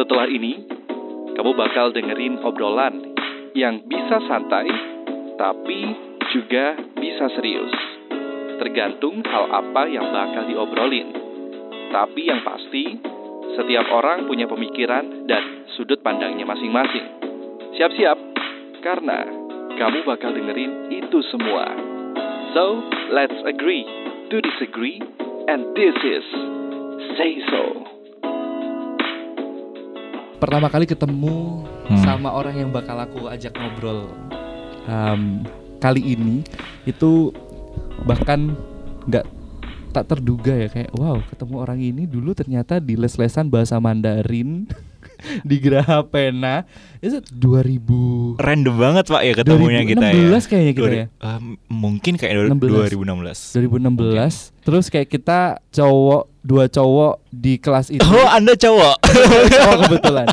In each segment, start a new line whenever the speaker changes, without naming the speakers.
Setelah ini, kamu bakal dengerin obrolan yang bisa santai, tapi juga bisa serius. Tergantung hal apa yang bakal diobrolin. Tapi yang pasti, setiap orang punya pemikiran dan sudut pandangnya masing-masing. Siap-siap, karena kamu bakal dengerin itu semua. So, let's agree to disagree, and this is Say So.
Pertama kali ketemu
Hmm.
sama orang yang bakal aku ajak ngobrol um, kali ini itu bahkan nggak tak terduga ya kayak wow ketemu orang ini dulu ternyata di les-lesan bahasa Mandarin di Geraha Pena itu 2000
Random banget pak ya ketemunya kita ya.
2016 kayaknya kita
Dua-
ya.
eh, Mungkin kayak
16.
2016
2016 terus kayak kita cowok dua cowok di kelas itu.
Oh anda cowok?
Cowok kebetulan.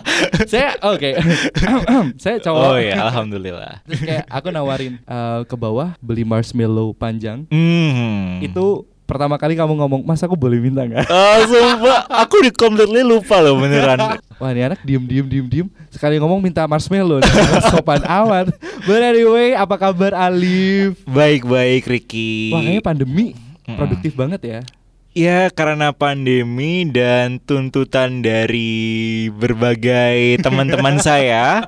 Saya oke. Saya cowok.
Oh ya Alhamdulillah.
Terus kayak aku nawarin eh, ke bawah beli marshmallow panjang.
Hmm.
Itu pertama kali kamu ngomong, "Mas, aku boleh minta nggak?"
Oh sumpah Aku di completely lupa loh beneran
Wah, ini anak diem diem diem diem. Sekali ngomong minta marshmallow, nih, sopan amat. But anyway, apa kabar Alif?
Baik-baik Ricky
Wah, kayaknya pandemi
Mm-mm.
produktif banget ya.
Ya karena pandemi dan tuntutan dari berbagai teman-teman saya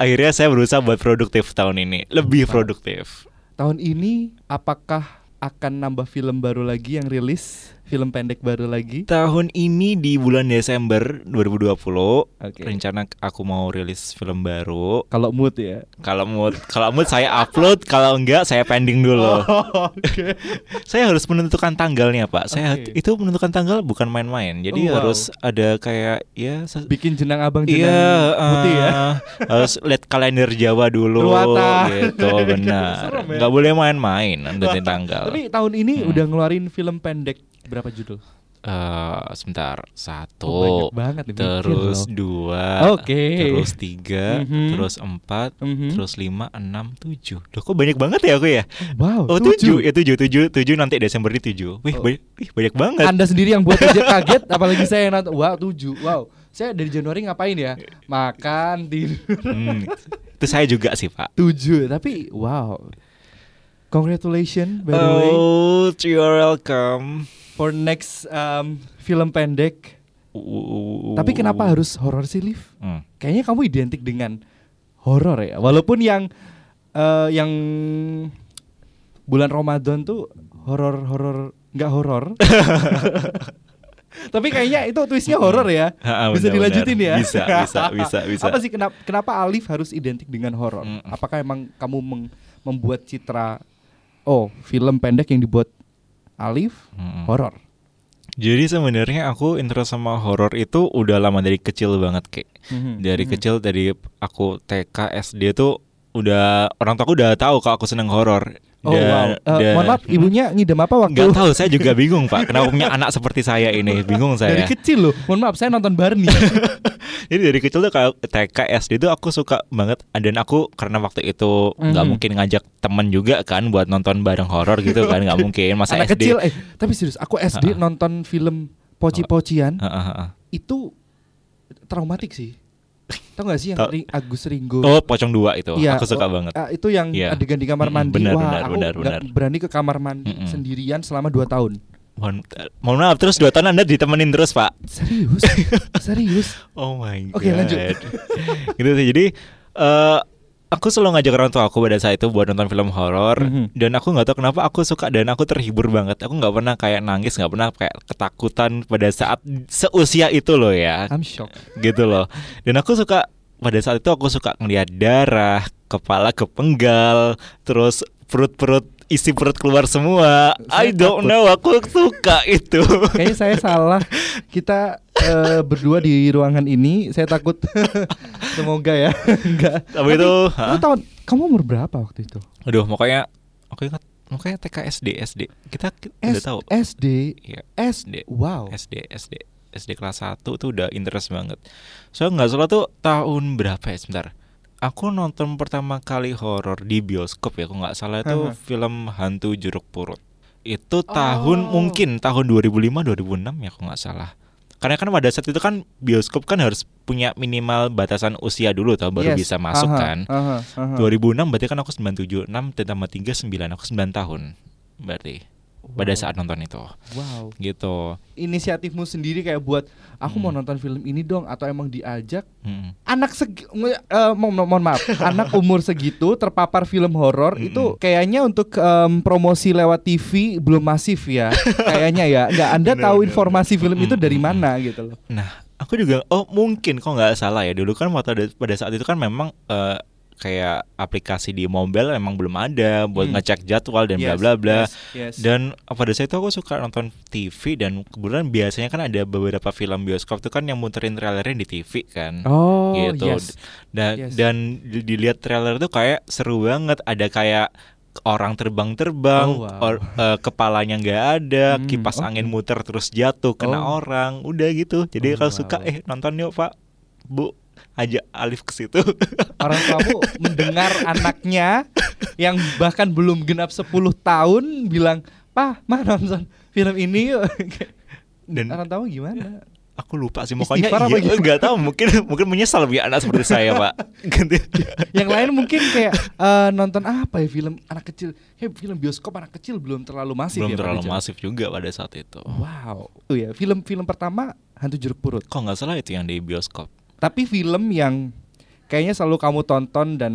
Akhirnya saya berusaha buat produktif tahun ini Lebih produktif
Tahun ini apakah akan nambah film baru lagi yang rilis? Film pendek baru lagi?
Tahun ini di bulan Desember 2020
Oke.
Rencana aku mau rilis film baru
Kalau mood ya.
Kalau mood kalau mood saya upload Kalau enggak saya pending dulu
Oke.
Saya harus menentukan tanggalnya pak Saya itu menentukan tanggal bukan main-main Jadi
Oh, wow.
harus ada kayak ya
Bikin jenang abang jenang
Iya,
putih ya.
harus lihat kalender Jawa dulu
Ruata.
gitu, benar.
Serem ya.
Nggak boleh main-main nentuin tanggal.
Tapi tahun ini
Hmm.
udah ngeluarin film pendek berapa judul?
Eh, sebentar,
Oh,
satu,
banyak banget
terus
loh.
dua,
Oke.
terus tiga,
Mhm.
terus empat,
Mhm.
terus lima, enam, tujuh. Loh, kok banyak banget ya aku ya?
Wow,
Oh tujuh, ya tujuh, tujuh, tujuh nanti Desember ini tujuh. Wih,
Oh.
banyak, wih, banyak banget.
Anda sendiri yang buat aja kaget, apalagi saya yang nonton. Wow, tujuh. Wow, saya dari Januari ngapain ya? Makan, tidur.
Hmm, itu saya juga sih pak.
Tujuh, tapi wow. Congratulations by the way
Oh, you're welcome.
For next um, film pendek. Tapi kenapa harus horor sih, Liv?
Hmm.
Kayaknya kamu identik dengan horor ya. Walaupun yang eh, yang bulan Ramadan tuh horor-horor nggak horor. Tapi kayaknya itu twistnya horor ya.
Ha,
bisa dilanjutin ya.
Bisa, bisa, bisa, bisa.
Apa sih kenapa kenapa Alif harus identik dengan horor?
Mm.
Apakah emang kamu meng- membuat citra oh, film pendek yang dibuat Alif
Mm-mm.
horor?
Jadi sebenarnya aku interest sama horor itu udah lama dari kecil banget kayak.
Mhm.
Dari
Mhm.
kecil dari aku TK SD tuh udah orang tua aku udah tahu kalau aku seneng horor.
Oh wow. Eh, mohon maaf, ibunya ngidam apa waktu
Gak tahu, saya juga bingung pak. Kenapa punya anak seperti saya ini? Bingung
dari
saya.
kecil loh. Mohon maaf, saya nonton Barney.
Jadi dari kecil tuh kayak TK SD tuh aku suka banget. Dan aku karena waktu itu nggak
Mhm.
mungkin ngajak temen juga kan buat nonton bareng horor gitu kan nggak mungkin. Masa
Anak
SD.
kecil eh tapi serius, aku SD
Ha-ha.
nonton film poci-pocian
Heeh, heeh.
itu traumatik sih. Tahu gak sih yang
Tau.
Agus Ringgo?
Oh pocong dua itu.
Iya,
aku suka
oh,
banget.
ah, itu yang
Iya.
adegan di kamar mandi.
benar,
Wah,
benar,
aku
benar, benar.
berani ke kamar mandi
Mm-mm.
sendirian selama 2 tahun.
Mohon, mohon maaf terus dua tahun anda ditemenin terus pak.
Serius? Serius?
Oh my god.
Oke, lanjut.
gitu sih. Jadi eh aku selalu ngajak orang tua aku pada saat itu buat nonton film horor
Mhm.
dan aku nggak tahu kenapa aku suka dan aku terhibur banget. Aku nggak pernah kayak nangis, nggak pernah kayak ketakutan pada saat seusia itu loh ya,
I'm shocked.
gitu loh. Dan aku suka pada saat itu aku suka ngeliat darah, kepala kepenggal, terus perut-perut isi perut keluar semua.
Saya
I don't
takut.
know, aku suka itu.
Kayaknya saya salah. Kita eh, berdua di ruangan ini, saya takut. Semoga ya. Enggak.
Tapi itu,
Kamu
hah?
tahun kamu umur berapa waktu itu?
Aduh, pokoknya aku ingat pokoknya TK SD SD. Kita ki- udah
S-
tahu.
SD.
Iya,
SD. Wow.
SD SD SD kelas 1 tuh udah interest banget. So nggak salah tuh tahun berapa ya sebentar. Aku nonton pertama kali horor di bioskop ya, aku nggak salah itu
Haha.
film Hantu Jeruk Purut. Itu tahun
Oh.
mungkin tahun 2005 2006 ya aku nggak salah. karena kan pada saat itu kan bioskop kan harus punya minimal batasan usia dulu tau baru
Yes.
bisa masuk
Aha,
kan.
aha, aha.
2006 berarti kan aku 97, 6 ditambah 3 9, aku 9 tahun. Berarti pada saat nonton itu.
Wow.
Gitu.
Inisiatifmu sendiri kayak buat aku mau
Hmm.
nonton film ini dong atau emang diajak
Mm.
anak segi eh, mo- mo- mohon maaf anak umur segitu terpapar film horor
Mm-mm.
itu kayaknya untuk em, promosi lewat TV belum masif ya kayaknya ya nggak anda
Bener,
tahu
bener,
informasi film itu dari
Mm-mm.
mana gitu loh
Nah, aku juga oh mungkin kok nggak salah ya dulu kan waktu ada- pada saat itu kan memang eh, kayak aplikasi di mobile memang belum ada buat
Hmm.
ngecek jadwal dan bla bla bla. Dan pada saat itu aku suka nonton TV dan kebetulan biasanya kan ada beberapa film bioskop tuh kan yang muterin trailernya di TV kan.
oh
gitu.
yes
Dan
Yes.
dan di- dilihat trailer tuh kayak seru banget. Ada kayak orang terbang-terbang,
Oh, wow.
or- eh, kepalanya nggak ada,
Hmm,
kipas
oke.
angin muter terus jatuh kena
Oh.
orang, udah gitu. Jadi
Oh,
kalau suka
wow.
eh nonton yuk Pak, Bu, ajak Alif ke situ.
orang tuamu mendengar anaknya yang bahkan belum genap 10 tahun bilang pah mah nonton film ini yuk
Dan-
orang tua gimana
Aku lupa sih pokoknya iya, nggak tahu mungkin mungkin menyesal punya anak seperti saya Pak. Ganti.
yang lain mungkin kayak eh, nonton apa ya film anak kecil kayak film bioskop anak kecil belum terlalu masif
Belum
ya
terlalu masif juga pada saat itu.
wow oh ya film film pertama hantu jeruk purut
Kok nggak salah itu yang di bioskop?
Tapi film yang kayaknya selalu kamu tonton dan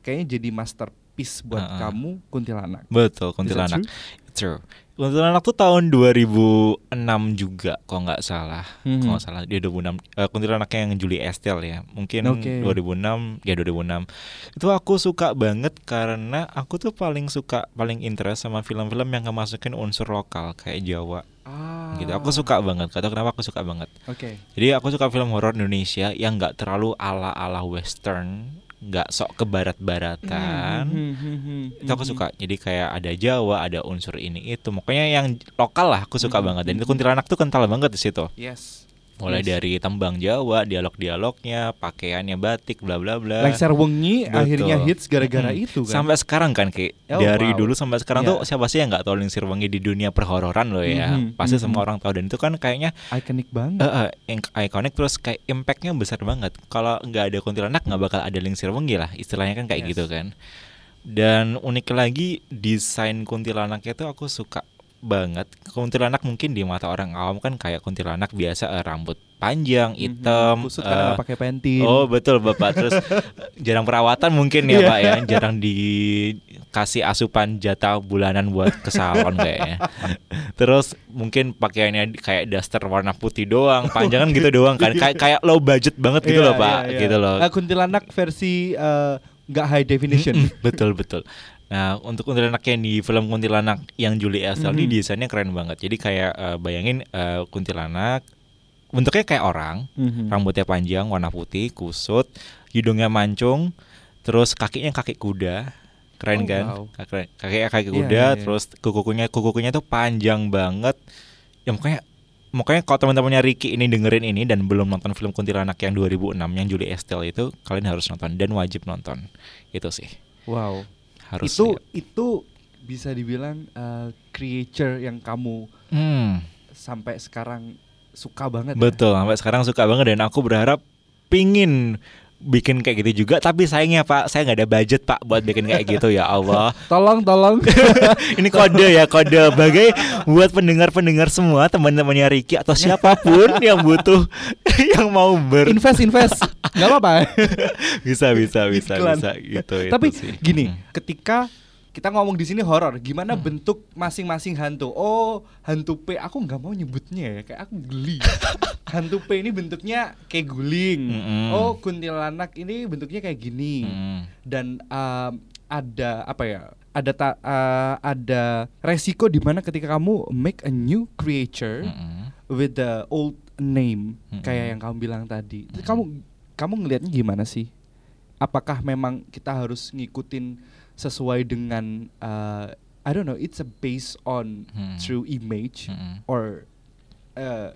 kayaknya jadi masterpiece buat
Ah, ah.
kamu kuntilanak
Betul, kuntilanak.
true?
True. Kuntilanak tuh tahun 2006 juga, kok nggak salah.
Mhm.
Kok nggak salah dia 2006. Eh, kuntilanak yang Julie Estelle ya. Mungkin
Oke.
2006, ya 2006. Itu aku suka banget karena aku tuh paling suka, paling interest sama film-film yang kemasukin unsur lokal kayak Jawa.
ah
Gitu. Aku suka banget. Kata kenapa aku suka banget.
oke
Jadi aku suka film horor Indonesia yang nggak terlalu ala-ala western, nggak sok ke barat-baratan.
Hmm, hmm, hmm, hmm,
itu aku suka. Jadi kayak ada Jawa ada unsur ini itu. Pokoknya yang lokal lah aku suka banget. Dan itu kuntilanak tuh kental banget di situ.
Yes
mulai
Yes.
dari tembang Jawa dialog-dialognya pakaiannya batik bla bla bla
Lengser Wengi
Betul.
akhirnya hits gara-gara
Mm-mm.
itu kan.
sampai sekarang kan Ki
Oh,
dari
wow.
dulu sampai sekarang
Iya.
tuh siapa sih yang nggak tahu Lingsir Wengi di dunia perhororan loh ya
Mhm,
pasti
mhm.
semua orang tahu dan itu kan kayaknya
ikonik banget.
eh, yang ikonik terus kayak impactnya besar banget kalau nggak ada kuntilanak nggak bakal ada Lingsir Wengi lah istilahnya kan kayak
Yes.
gitu kan dan unik lagi desain kuntilanaknya tuh aku suka banget kuntilanak mungkin di mata orang awam kan kayak kuntilanak biasa eh, rambut panjang hitam
Mhm,
eh,
karena nggak pakai pentin.
Oh betul bapak terus jarang perawatan mungkin ya
Iya.
pak ya jarang dikasih asupan jatah bulanan buat ke salon kayaknya. Terus mungkin pakaiannya kayak daster warna putih doang, panjangan gitu doang kan, kayak kayak low budget banget gitu
Iya,
loh pak,
iya, iya.
gitu loh.
Eh, kuntilanak versi eh, nggak high definition.
Betul betul. Nah untuk kuntilanak yang di film kuntilanak yang Julie Estelle
Mhm.
ini desainnya keren banget. Jadi kayak eh, bayangin eh, kuntilanak bentuknya kayak orang,
Mhm.
rambutnya panjang warna putih kusut hidungnya mancung terus kakinya kaki kuda keren
Oh,
kan
wow.
Kaki- kakinya kaki
Iya,
kuda
iya, iya.
terus kuku-kukunya kuku-kukunya tuh panjang banget ya makanya makanya kalau teman-temannya Ricky ini dengerin ini dan belum nonton film kuntilanak yang 2006 yang Julie Estelle itu kalian harus nonton dan wajib nonton itu sih
Wow.
Harus
itu
lihat.
itu bisa dibilang eh, creature yang kamu
Hmm,
sampai sekarang suka banget. ya?
betul sampai sekarang suka banget dan aku berharap pingin bikin kayak gitu juga tapi sayangnya pak saya nggak ada budget pak buat bikin kayak gitu ya Allah
Tolong, tolong.
Ini kode ya kode bagai buat pendengar-pendengar semua teman-temannya Ricky atau siapa pun yang butuh yang mau ber
invest, invest. Nggak apa-apa.
bisa bisa bisa
Iklan.
bisa gitu itu
Tapi
sih.
gini,
Hmm.
ketika kita ngomong di sini horor, gimana
Hmm.
bentuk masing-masing hantu? Oh, hantu P, aku nggak mau nyebutnya ya, kayak aku geli. hantu P ini bentuknya kayak guling.
Mm-mm.
Oh, kuntilanak ini bentuknya kayak gini.
Hmm.
Dan um, ada apa ya? Ada ta- uh, ada resiko di mana ketika kamu make a new creature
Mm-mm.
with the old name
Mm-mm.
kayak yang kamu bilang tadi.
Mm-mm.
Kamu kamu ngelihatnya gimana sih? Apakah memang kita harus ngikutin sesuai dengan uh, I don't know, it's a based on
Mm-mm.
true image
Mm-mm.
or uh,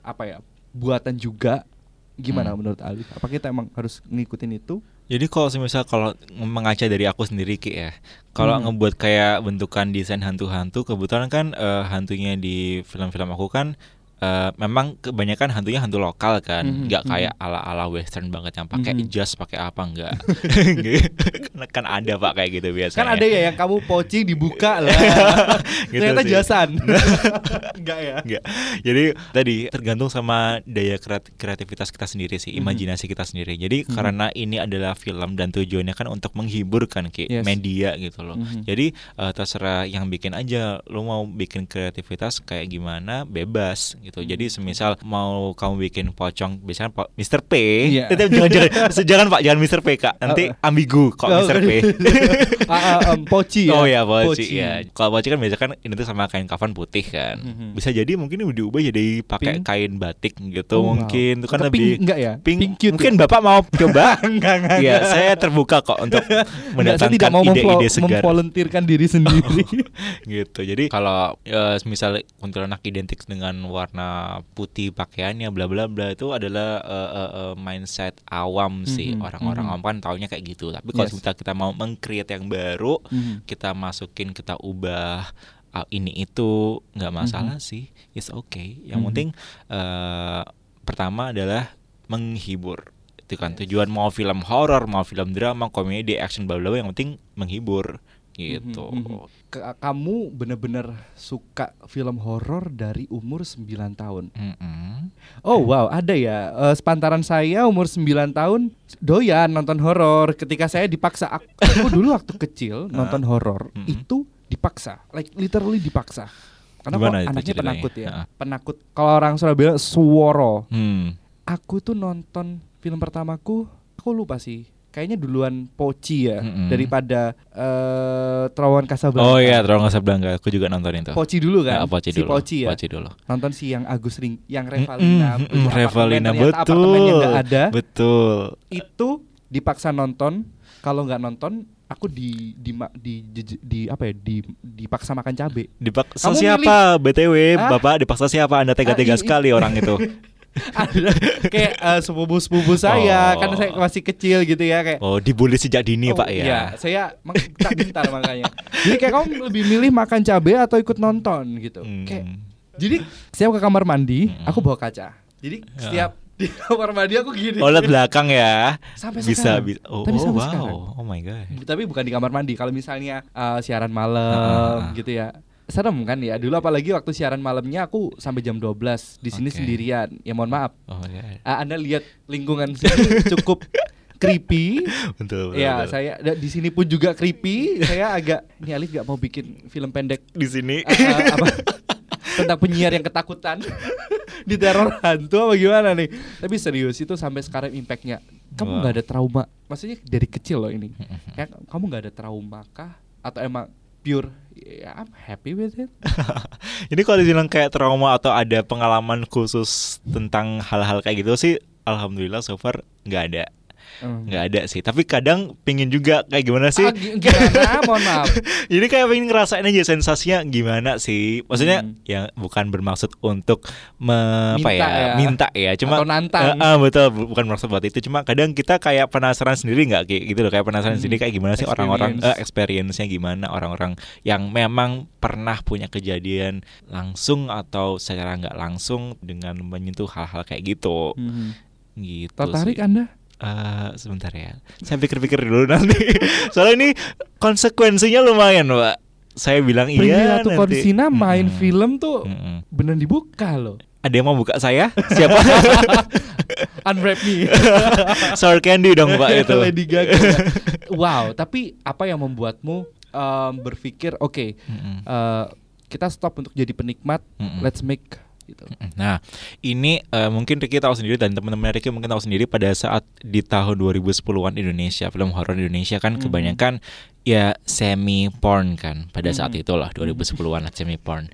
apa ya? buatan juga. Gimana
Hmm.
menurut Alif? Apa kita emang harus ngikutin itu?
Jadi kalau misal kalau mengaca dari aku sendiri Ki ya, kalau
Hmm.
ngebuat kayak bentukan desain hantu-hantu, kebetulan kan eh, hantunya di film-film aku kan eh, memang kebanyakan hantunya hantu lokal kan, nggak
mhm.
kayak ala-ala western banget yang pakai
Mhm.
jas, pakai apa enggak. Karena kan ada Pak kayak gitu biasanya.
Kan ada ya yang kamu poci dibuka lah.
Gitu
Ternyata
sih.
jasan. Enggak ya.
Enggak. Jadi tadi tergantung sama daya kreat- kreativitas kita sendiri sih,
Mhm.
imajinasi kita sendiri. Jadi
Mhm.
karena ini adalah film dan tujuannya kan untuk menghibur kan Ki,
Yes.
media gitu loh.
Mhm.
Jadi eh, terserah yang bikin aja lu mau bikin kreativitas kayak gimana bebas gitu.
Mhm.
Jadi semisal mau kamu bikin pocong biasanya po Mr. P.
Iya.
Tetep jangan jangan jangan Pak, jangan Mr. P Kak. Nanti
Oh.
ambigu kok
Oh,
Mr. P.
Ah, em, poci ya.
Oh ya poci,
Poci.
ya. Kalau poci kan biasanya kan ini tuh sama kain kafan putih kan.
Mhm.
Bisa jadi mungkin ini diubah jadi pakai
Pink?
kain batik gitu
Oh, wow.
mungkin itu kan
Atau
lebih
pink enggak ya?
Pink,
Pink cute
mungkin
ya?
Bapak mau coba?
Enggak, enggak.
Iya, saya terbuka kok untuk mendatangkan
tidak mau
ide-ide segar
memvolunteerkan diri sendiri.
gitu. Jadi kalau eh, misal kuntilanak identik dengan warna putih pakaiannya bla bla bla itu adalah eh, eh, eh, mindset awam sih.
Mhm,
Orang-orang
mhm.
awam kan taunya kayak gitu. Tapi kalau
Yes.
kita kita mau meng-create yang baru,
Mhm.
kita masukin, kita ubah ah, ini itu nggak masalah sih. It's okay. Yang
Mhm.
penting eh, pertama adalah menghibur. Itu kan tujuan mau film horor, mau film drama, komedi, action bla bla yang penting menghibur gitu.
Mhm, mhm. Ke- Kamu bener-bener suka film horor dari umur 9 tahun.
Mm-mm.
Oh wow, ada ya. Eh, sepantaran saya umur 9 tahun doyan nonton horor. Ketika saya dipaksa, aku, aku dulu waktu kecil nonton horor
Mm-mm.
itu dipaksa, like literally dipaksa. Karena
Gimana
anaknya
ceritanya?
penakut ya.
Ha.
Penakut. Kalau orang Surabaya suworo.
Hmm.
Aku tuh nonton film pertamaku, aku lupa sih. Kayaknya duluan Poci ya
Mm-mm.
daripada eh Terowongan Casablanca.
Oh iya, Terowongan Casablanca. Aku juga nonton itu.
Poci dulu kan?
Ya, Poci
si
dulu.
Poci ya.
Poci dulu.
Nonton si yang Agus Ring, yang Revalina, punya
mm-mm, Revalina
apartemennya
betul.
nggak ada.
Betul.
Itu dipaksa nonton. Kalau nggak nonton, aku di di, di, di, di- apa ya? Di dipaksa makan cabe.
Dipaksa
Kamu
siapa? BTW,
Hah?
Bapak dipaksa siapa? Anda tega-tega
Ah,
sekali orang itu.
ada kayak eh, sepupu-sepupu saya
Oh.
kan saya masih kecil gitu ya kayak
Oh, dibully sejak dini,
Oh,
Pak ya.
iya, saya tak gentar makanya. Jadi kayak kamu lebih milih makan cabe atau ikut nonton gitu.
Hmm.
Kayak jadi saya ke kamar mandi,
Hmm.
aku bawa kaca. Jadi
Ya.
setiap di kamar mandi aku gini.
Oh, lihat belakang ya.
Sampai
bisa bisa. Oh,
Tapi
oh,
sampai
wow.
sekarang.
Oh my god.
Tapi bukan di kamar mandi. Kalau misalnya eh, siaran malam gitu ya. Serem kan ya. Dulu apalagi waktu siaran malamnya aku sampai jam 12 di sini
Oke.
sendirian. Ya mohon maaf.
Oh my god.
Ah, anda lihat lingkungan sini cukup creepy.
Betul, betul.
Ya,
betul.
saya di sini pun juga creepy. saya agak ini Alif gak mau bikin film pendek
di sini.
ah, apa, tentang penyiar yang ketakutan di teror hantu apa gimana nih? Tapi serius itu sampai sekarang impactnya. Kamu
Wow.
nggak ada trauma? Maksudnya dari kecil loh ini. Kayak kamu nggak ada trauma kah? Atau emang pure? Ya, I'm happy with it.
Ini kalau dibilang kayak trauma atau ada pengalaman khusus tentang hal-hal kayak gitu sih, alhamdulillah so far nggak ada,
Hmm.
nggak ada sih. Tapi kadang pingin juga kayak gimana sih?
Ah, gi- gimana? Mohon maaf.
Ini kayak pengen ngerasain aja sensasinya gimana sih? Maksudnya
Hmm.
ya bukan bermaksud untuk me- apa
Minta
ya,
ya.
minta ya, cuma
Atau nantang.
Eh, ah, betul, bu- bukan maksud buat itu. Cuma kadang kita kayak penasaran sendiri nggak kayak gitu loh, kayak penasaran
Hmm.
sendiri kayak gimana sih orang-orang
Experience.
eh, experience-nya gimana orang-orang yang memang pernah punya kejadian langsung atau secara nggak langsung dengan menyentuh hal-hal kayak gitu.
Hmm.
Gitu
Tertarik
sih.
Anda?
Eh, sebentar ya. Saya pikir-pikir dulu nanti. Soalnya ini konsekuensinya lumayan, Pak. Saya bilang iya
Ratu
nanti.
Konsina main
Mm-mm.
film tuh
Mm-mm.
beneran dibuka loh.
Ada yang mau buka saya? Siapa?
Unwrap me.
Sour candy dong, Pak itu.
Lady Gaga. wow, tapi apa yang membuatmu em, berpikir oke,
Mm-mm.
eh, kita stop untuk jadi penikmat,
Mm-mm.
let's make gitu.
Nah, ini eh, mungkin Ricky tahu sendiri dan teman-teman Ricky mungkin tahu sendiri pada saat di tahun 2010-an Indonesia, film horor Indonesia kan
Mhm.
kebanyakan ya semi porn kan pada saat itulah 2010-an semi porn.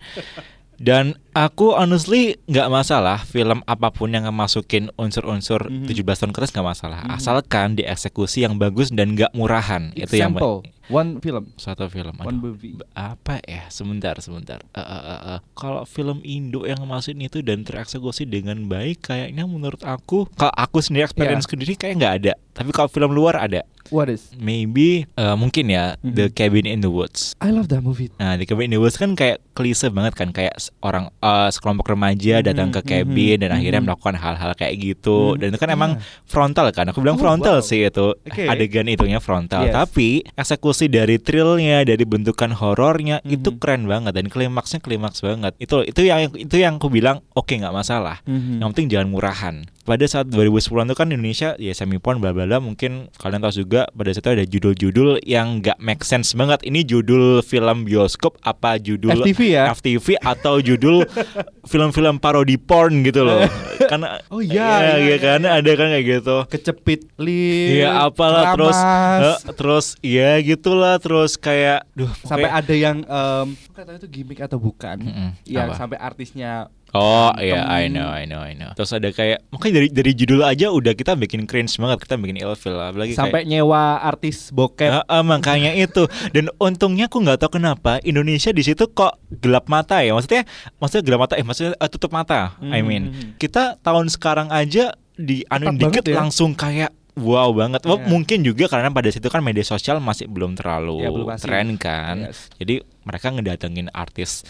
Dan aku honestly nggak masalah film apa pun yang masukin unsur-unsur
Mhm.
17 tahun ke atas nggak masalah,
Mhm.
asalkan dieksekusi yang bagus dan nggak murahan. Itu yang
Example, one film,
satu film.
one
Aduh,
movie.
apa ya sebentar sebentar Eh, eh, eh, eh. kalau film Indo yang masukin itu dan tereksekusi dengan baik kayaknya menurut aku kalau aku sendiri experience
Yeah.
sendiri kayak nggak ada tapi kalau film luar ada
What is?
maybe eh, mungkin ya
Mhm.
The Cabin in the Woods
I love that movie.
Nah, The Cabin in the Woods kan kayak klise banget kan kayak orang uh, sekelompok remaja
Mhm,
datang ke
mhm,
cabin dan akhirnya
mhm.
melakukan hal-hal kayak gitu
Mhm.
dan itu kan emang
Iya.
frontal kan aku bilang
Oh,
frontal
wow.
sih itu
Oke.
adegan itunya frontal
Yes.
tapi eksekusi dari thrillnya dari bentukan horornya itu
Mhm.
keren banget dan klimaksnya klimaks banget itu itu yang itu yang aku bilang oke nggak masalah
Mhm.
yang penting jangan murahan. Pada saat 2010-an itu kan Indonesia ya semi porn bla bla bla mungkin kalian tahu juga pada saat itu ada judul-judul yang nggak make sense banget. Ini judul film bioskop apa judul
FTV ya?
FTV atau judul film-film parodi porn gitu loh. Karena
Oh iya,
iya,
iya,
kan ada kan kayak gitu.
Kecepit lip.
Iya apalah terus eh, terus ya gitulah terus kayak duh
sampai
pokoknya-
ada yang em kata itu gimmick atau bukan
Mm-mm,
yang
apa?
sampai artisnya
Oh iya, I know, I know, I know. Terus ada kayak, makanya dari dari judul aja udah kita bikin cringe banget, kita bikin ilfil lah. Apalagi
sampai
kayak,
nyewa artis bokep
Ah, ah, makanya itu. Dan untungnya aku nggak tahu kenapa Indonesia di situ kok gelap mata ya. Maksudnya, maksudnya gelap mata, eh maksudnya eh, tutup mata. I mean, kita tahun sekarang aja di anu dikit
ya.
langsung kayak Wow banget. Wah,
Iya.
Mungkin juga karena pada situ kan media sosial masih belum terlalu
Ya, belum masif.
tren kan.
Yes.
Jadi mereka ngedatengin artis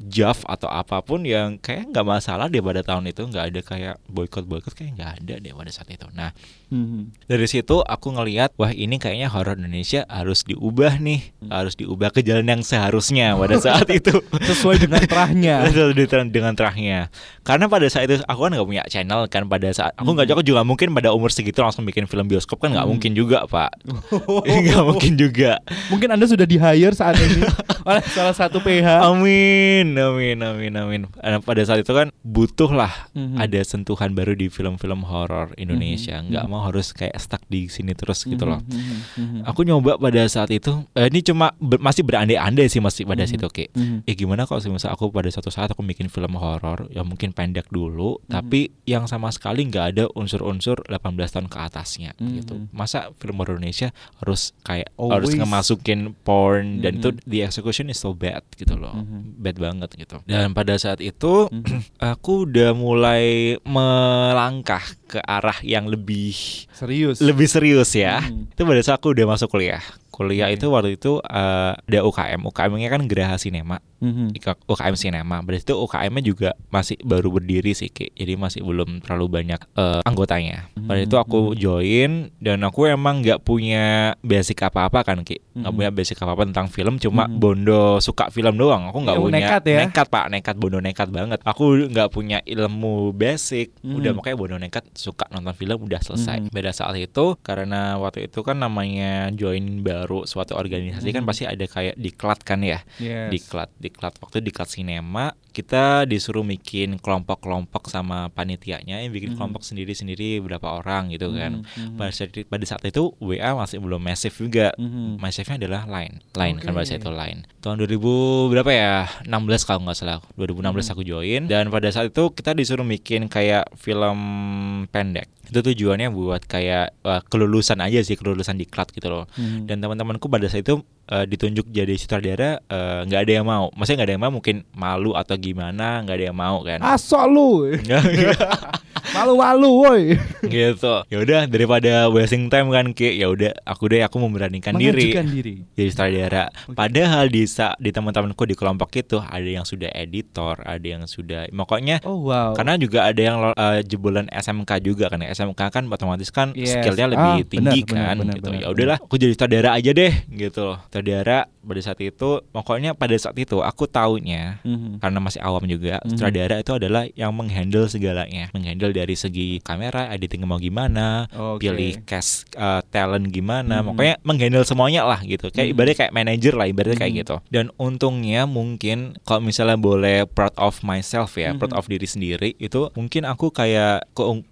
Jav atau apa pun yang kayak nggak masalah deh pada tahun itu nggak ada kayak boykot boykot kayak nggak ada deh pada saat itu. Nah
Mhm.
dari situ aku ngelihat wah ini kayaknya horor Indonesia harus diubah nih
Hmm.
harus diubah ke jalan yang seharusnya pada saat itu
sesuai dengan terahnya
Betul, dengan- terahnya karena pada saat itu aku kan nggak punya channel kan pada saat aku nggak aku juga mungkin pada umur segitu langsung bikin film bioskop kan nggak
Hmm.
mungkin juga pak nggak mungkin juga
mungkin anda sudah di hire saat ini oleh salah satu PH
Amin, amin, amin, amin. Eh, Pada saat itu kan butuh lah
Mhm.
ada sentuhan baru di film-film horor Indonesia.
Mhm,
Nggak
mhm.
mau harus kayak stuck di sini terus gitu loh.
Mhm, mhm, mhm.
Aku nyoba pada saat itu, eh, ini cuma ber- masih berandai-andai sih masih pada
Mhm.
situ oke.
Mhm.
Eh gimana kalau misalnya aku pada suatu saat aku bikin film horor yang mungkin pendek dulu,
Mhm.
tapi yang sama sekali nggak ada unsur-unsur 18 tahun ke atasnya
Mhm.
gitu. Masa film horor Indonesia harus kayak harus
Always.
ngemasukin porn dan
Mhm.
itu the execution is so bad gitu loh,
Mhm.
bad banget gitu. Dan pada saat itu
Mhm.
aku udah mulai melangkah ke arah yang lebih
serius
lebih serius ya.
Mhm.
Itu pada saat aku udah masuk kuliah. Kuliah
Oke.
itu waktu itu eh, ada UKM. UKM-nya kan Geraha Sinema.
Mhm.
Ika- UKM Sinema. Berarti itu UKM-nya juga masih baru berdiri sih, Ki. Jadi masih belum terlalu banyak eh, anggotanya. Pada
Mhm,
itu aku join dan aku emang nggak punya basic apa-apa kan, Ki. Nggak
Mhm.
punya basic apa-apa tentang film, cuma
Mhm.
bondo suka film doang. Aku nggak
Ya,
punya
nekat ya?
nekat, Pak. Nekat bondo nekat banget. Aku nggak punya ilmu basic.
Mhm.
Udah makanya bondo nekat suka nonton film udah selesai.
Mhm.
Beda saat itu karena waktu itu kan namanya join baru suatu organisasi kan
Mhm.
pasti ada kayak diklat kan ya
Yes.
diklat diklat waktu diklat sinema kita disuruh bikin kelompok-kelompok sama panitianya yang bikin
Mhm.
kelompok sendiri-sendiri berapa orang gitu kan
Mhm, mhm.
pada saat, pada saat itu WA masih belum massive juga
Mhm.
Massivenya adalah Line Line kan pada saat
Oke.
itu Line tahun 2000 berapa ya 16 kalau nggak salah 2016
Mhm.
aku join dan pada saat itu kita disuruh bikin kayak film pendek itu tujuannya buat kayak eh, kelulusan aja sih kelulusan diklat gitu loh.
Mhm.
dan teman-temanku pada saat itu eh, ditunjuk jadi sutradara eh, nggak ada yang mau. Maksudnya nggak ada yang mau mungkin malu atau gimana nggak ada yang mau kan.
Asok lu. Malu-malu woi.
Gitu. Ya udah daripada wasting time kan ki ya udah aku deh aku memberanikan diri.
Diri.
Jadi sutradara. Padahal di di teman-temanku di kelompok itu ada yang sudah editor ada yang sudah pokoknya
oh wow.
karena juga ada yang eh, jebolan SMK juga kan. SMK kan otomatis kan
Yes.
skillnya
Ah,
lebih
benar,
tinggi
benar,
kan
benar,
gitu
benar,
ya udahlah aku jadi sutradara aja deh gitu loh sutradara pada saat itu pokoknya pada saat itu aku taunya
Mhm.
karena masih awam juga
Mhm.
sutradara itu adalah yang menghandle segalanya menghandle dari segi kamera editing mau gimana
Oke.
pilih cast uh, talent gimana
Mhm.
pokoknya menghandle semuanya lah gitu kayak
Mhm.
ibaratnya kayak manajer lah ibaratnya kayak
Mhm.
gitu dan untungnya mungkin kalau misalnya boleh proud of myself ya proud
Mhm.
of diri sendiri itu mungkin aku kayak keung-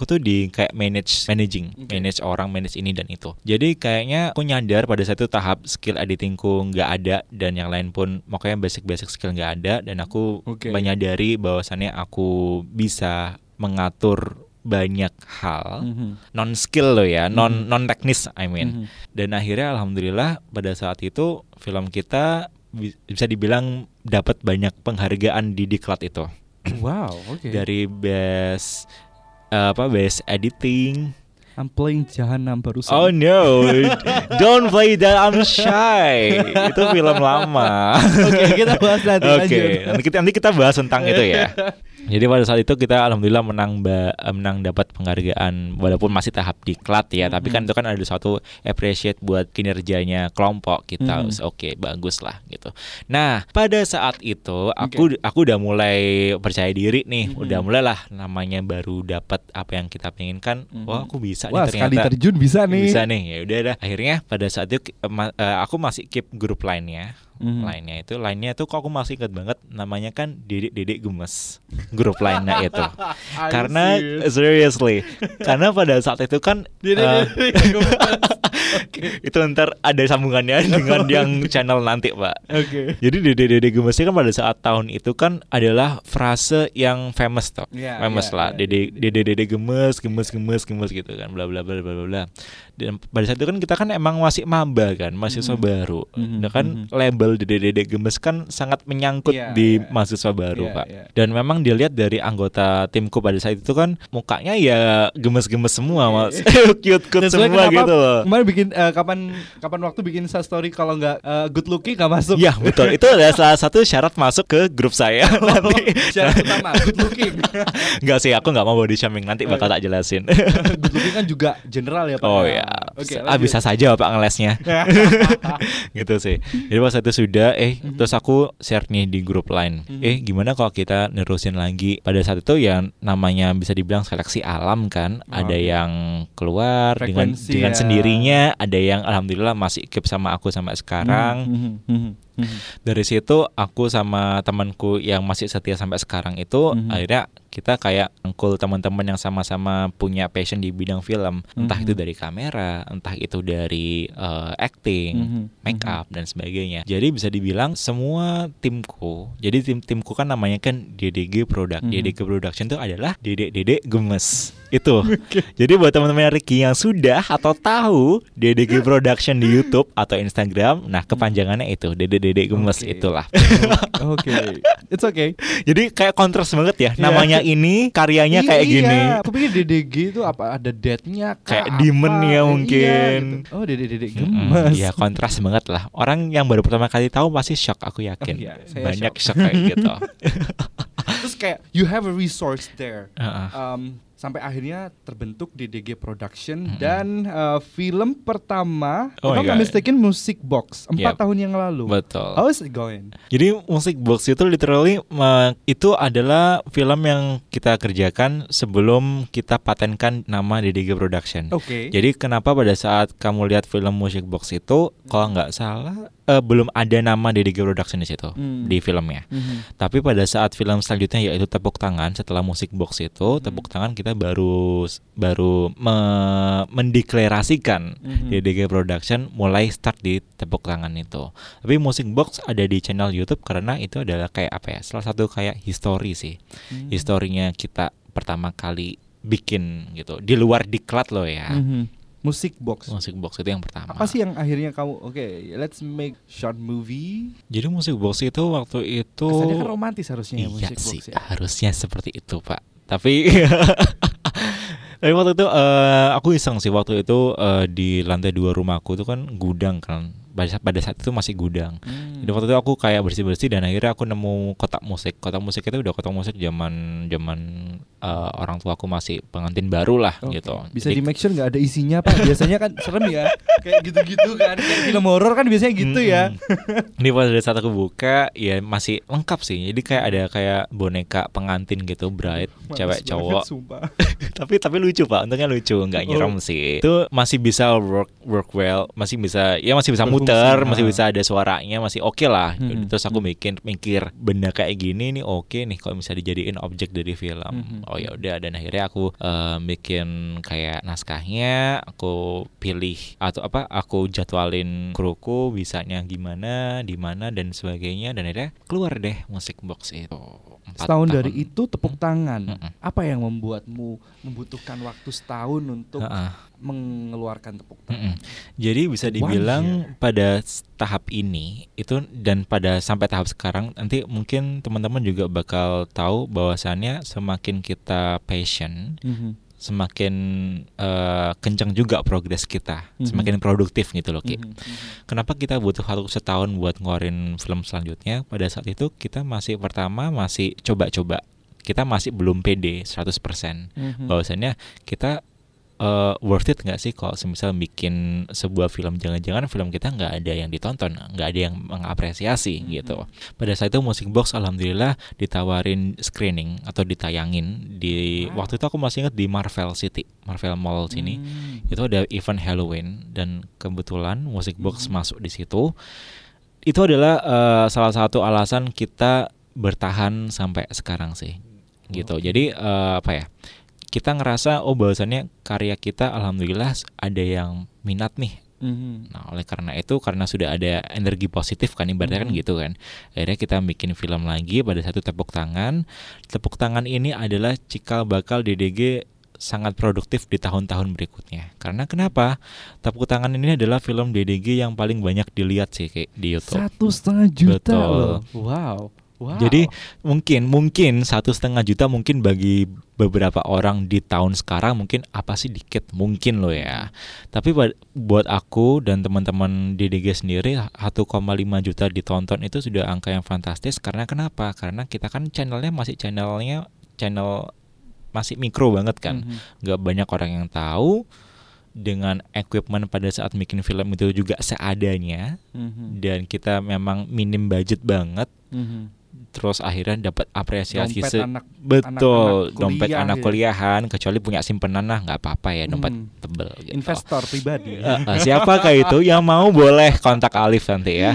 keunggulanku tuh di kayak manage managing
Oke.
manage orang manage ini dan itu jadi kayaknya aku nyadar pada satu tahap skill editingku nggak ada dan yang lain pun makanya basic basic skill nggak ada dan aku
Oke.
menyadari bahwasannya aku bisa mengatur banyak hal
Mhm.
non skill loh ya non
Mhm.
non teknis I mean
Mhm.
dan akhirnya alhamdulillah pada saat itu film kita bi- bisa dibilang dapat banyak penghargaan di diklat itu
wow oke
dari best eh, apa best editing
I'm playing Jahanam barusan.
Oh no, don't play that. I'm shy. itu film lama.
Oke, kita bahas nanti.
Oke, nanti kita nanti kita bahas tentang itu ya. Jadi pada saat itu kita alhamdulillah menang eh, menang dapat penghargaan walaupun masih tahap diklat ya, tapi kan itu kan ada suatu appreciate buat kinerjanya kelompok kita.
Mhm.
Oke, bagus lah gitu. Nah, pada saat itu aku aku udah mulai percaya diri nih,
Mhm.
udah mulai lah namanya baru dapat apa yang kita penginkan.
Mhm.
Wah, aku bisa
Wah,
nih
sekali
ternyata.
terjun bisa nih.
Bisa nih, ya udah dah. Akhirnya pada saat itu eh, aku masih keep grup lainnya
Mhm.
lainnya itu lainnya itu kok aku masih ingat banget namanya kan Dedek Dedek Gemes grup lainnya itu. Karena seriously karena pada saat itu kan eh, itu ntar ada sambungannya dengan yang channel nanti pak.
Oke.
jadi Dedek Dedek Gemes ini kan pada saat tahun itu kan adalah frase yang famous tuh
Iya,
famous
iya,
lah
iya.
Dedek Dedek Dedek Gemes Gemes Gemes Gemes gitu kan bla bla bla bla bla bla dan pada saat itu kan kita kan emang masih maba kan mahasiswa baru.
Mhm,
Nah kan
mhm.
label Dede Dede Gemes kan sangat menyangkut
Iya,
di
iya.
mahasiswa baru
Iya,
pak.
iya.
dan memang dilihat dari anggota timku pada saat itu kan mukanya ya gemes-gemes semua mas. cute cute
why
semua
kenapa
gitu loh.
Kemarin bikin eh, kapan kapan waktu bikin Insta story kalau nggak eh, good looking nggak masuk.
Ya betul. Itu adalah salah satu syarat masuk ke grup saya nanti.
Syarat utama good looking.
Nggak sih aku nggak mau body shaming. Nanti bakal tak jelasin.
Good looking kan juga general ya Pak.
Oh ya,
Oke.
ah, bisa saja pak ngelesnya gitu sih. Jadi pas itu sudah, eh
Mhm.
terus aku share nih di grup lain. Eh gimana kalau kita nerusin lagi? Pada saat itu ya namanya bisa dibilang seleksi alam kan. Ada
Oke.
yang keluar dengan
Frekuensi
dengan
ya.
sendirinya, ada yang alhamdulillah masih keep sama aku sampai sekarang.
Mhm, mhm, mhm.
Dari situ aku sama temanku yang masih setia sampai sekarang itu
Mhm.
akhirnya kita kayak angkul teman-teman yang sama-sama punya passion di bidang film, entah
Mhm.
itu dari kamera, entah itu dari eh, acting,
Mhm.
make up dan sebagainya. Jadi bisa dibilang semua timku. Jadi tim timku kan namanya kan DDG Product.
Mhm.
DDG Production itu adalah Dedek Dedek Gemes. Itu. Jadi buat teman-teman Ricky yang sudah atau tahu DDG Production di YouTube atau Instagram, nah kepanjangannya itu Dedek Dedek Gemes
Oke.
itulah.
Oke. It's okay.
Jadi kayak kontras banget ya.
Iya.
Namanya ini, karyanya kayak
Iya,
gini.
Aku pikir DDG itu apa ada deadnya
Kayak demon ya mungkin.
gitu. Oh,
Mm-mm,
gemes.
Iya kontras banget lah. Orang yang baru pertama kali tahu pasti shock aku yakin.
Oh, iya, saya
Banyak
shock.
shock, kayak gitu.
Terus kayak you have a resource there.
Heeh.
Um, sampai akhirnya terbentuk DDG Production
Mm-mm.
dan uh, film pertama
Oh
not
God.
mistaken Music Box empat
Yep.
tahun yang lalu.
Betul.
How is it going?
Jadi musik box itu literally me- itu adalah film yang kita kerjakan sebelum kita patenkan nama DDG Production.
Oke.
Jadi kenapa pada saat kamu lihat film musik box itu kalau nggak salah eh, belum ada nama DDG Production di situ
Hmm.
di filmnya.
Mhm.
Tapi pada saat film selanjutnya yaitu tepuk tangan setelah musik box itu
Hmm.
tepuk tangan kita baru baru me- mendeklarasikan
Mhm.
DDG Production mulai start di tepuk tangan itu. Tapi musik box ada di channel YouTube karena itu adalah kayak apa ya? Salah satu kayak history sih.
Hmm.
Historinya kita pertama kali bikin gitu. Di luar diklat loh ya.
Mhm. Music Box.
Musik box itu yang pertama.
Apa sih yang akhirnya kamu oke, let's make short movie.
Jadi musik box itu waktu itu
Kesannya kan romantis harusnya ya
iya
Music
sih,
Box ya.
harusnya seperti itu, Pak. Tapi Tapi waktu itu eh, aku iseng sih waktu itu eh, di lantai dua rumahku itu kan gudang kan. Pada saat, pada saat itu masih gudang.
Hmm.
Jadi waktu itu aku kayak bersih-bersih dan akhirnya aku nemu kotak musik. Kotak musik itu udah kotak musik zaman zaman eh, orang tua aku masih pengantin baru lah
Oke.
gitu.
Bisa
Jadi-
di make sure nggak ada isinya pak. Biasanya kan serem ya. Kayak gitu-gitu kan. Kayak film horor kan biasanya gitu ya.
Mm-mm. Ini pada saat aku buka ya masih lengkap sih. Jadi kayak ada kayak boneka pengantin gitu, bride,
Males
cewek
banget,
cowok. Tapi tapi lucu pak, untungnya lucu, nggak
Oh.
nyerem sih. Itu masih bisa work work well, masih bisa ya masih bisa
Berfungsi, ah.
masih bisa ada suaranya, masih oke lah.
Mhm.
Terus aku bikin mikir benda kayak gini nih oke nih kalau bisa dijadiin objek dari film.
Mhm.
Oh ya udah dan akhirnya aku eh, bikin kayak naskahnya, aku pilih atau apa? Aku jadwalin kruku bisanya gimana, di mana dan sebagainya dan akhirnya keluar deh musik box itu.
Setahun
tahun.
dari itu tepuk tangan.
Mm-mm.
Apa yang membuatmu membutuhkan waktu setahun untuk
Heeh.
Mengeluarkan tepuk tangan?
Mm-mm. Jadi bisa dibilang pada tahap ini itu dan pada sampai tahap sekarang nanti mungkin teman-teman juga bakal tahu bahwasannya semakin kita passion
Mhm.
semakin uh, kencang juga progres kita,
Mhm.
semakin produktif gitu loh, Ki.
Mhm, mhm.
Kenapa kita butuh waktu setahun buat ngeluarin film selanjutnya? Pada saat itu kita masih pertama masih coba-coba. Kita masih belum pede 100%.
Mhm.
Bahwasannya kita eh, worth it nggak sih kalau semisal bikin sebuah film jangan-jangan film kita nggak ada yang ditonton, nggak ada yang mengapresiasi
Mhm.
gitu. Pada saat itu Music Box alhamdulillah ditawarin screening atau ditayangin di
Wow.
waktu itu aku masih ingat di Marvel City, Marvel Mall sini
Hmm.
itu ada event Halloween dan kebetulan Music Box
Mhm.
masuk di situ. Itu adalah eh, salah satu alasan kita bertahan sampai sekarang sih. Gitu. Jadi eh, apa ya? Kita ngerasa oh bahwasannya karya kita alhamdulillah ada yang minat nih.
Mhm.
Nah, oleh karena itu karena sudah ada energi positif kan ibaratnya kan
Mhm.
gitu kan. Akhirnya kita bikin film lagi pada satu tepuk tangan. Tepuk tangan ini adalah cikal bakal DDG sangat produktif di tahun-tahun berikutnya. Karena kenapa? Tepuk tangan ini adalah film DDG yang paling banyak dilihat sih kayak di YouTube.
Satu setengah juta
Betul.
loh. Wow. Wow.
Jadi mungkin mungkin satu setengah juta mungkin bagi beberapa orang di tahun sekarang mungkin apa sih dikit mungkin loh ya. Tapi buat aku dan teman-teman DDG sendiri 1,5 juta ditonton itu sudah angka yang fantastis karena kenapa? Karena kita kan channelnya masih channelnya channel masih mikro banget kan.
Mhm.
nggak banyak orang yang tahu dengan equipment pada saat bikin film itu juga seadanya
Mhm.
dan kita memang minim budget banget
Mhm.
Terus akhirnya dapat apresiasi
Dompet
se-
anak
betul
anak-anak
dompet
kuliah
anak
gitu.
kuliahan kecuali punya simpenan lah nggak apa-apa ya dompet
Hmm.
tebel gitu.
investor pribadi.
Eh, eh, siapa kayak itu yang mau boleh kontak Alif nanti ya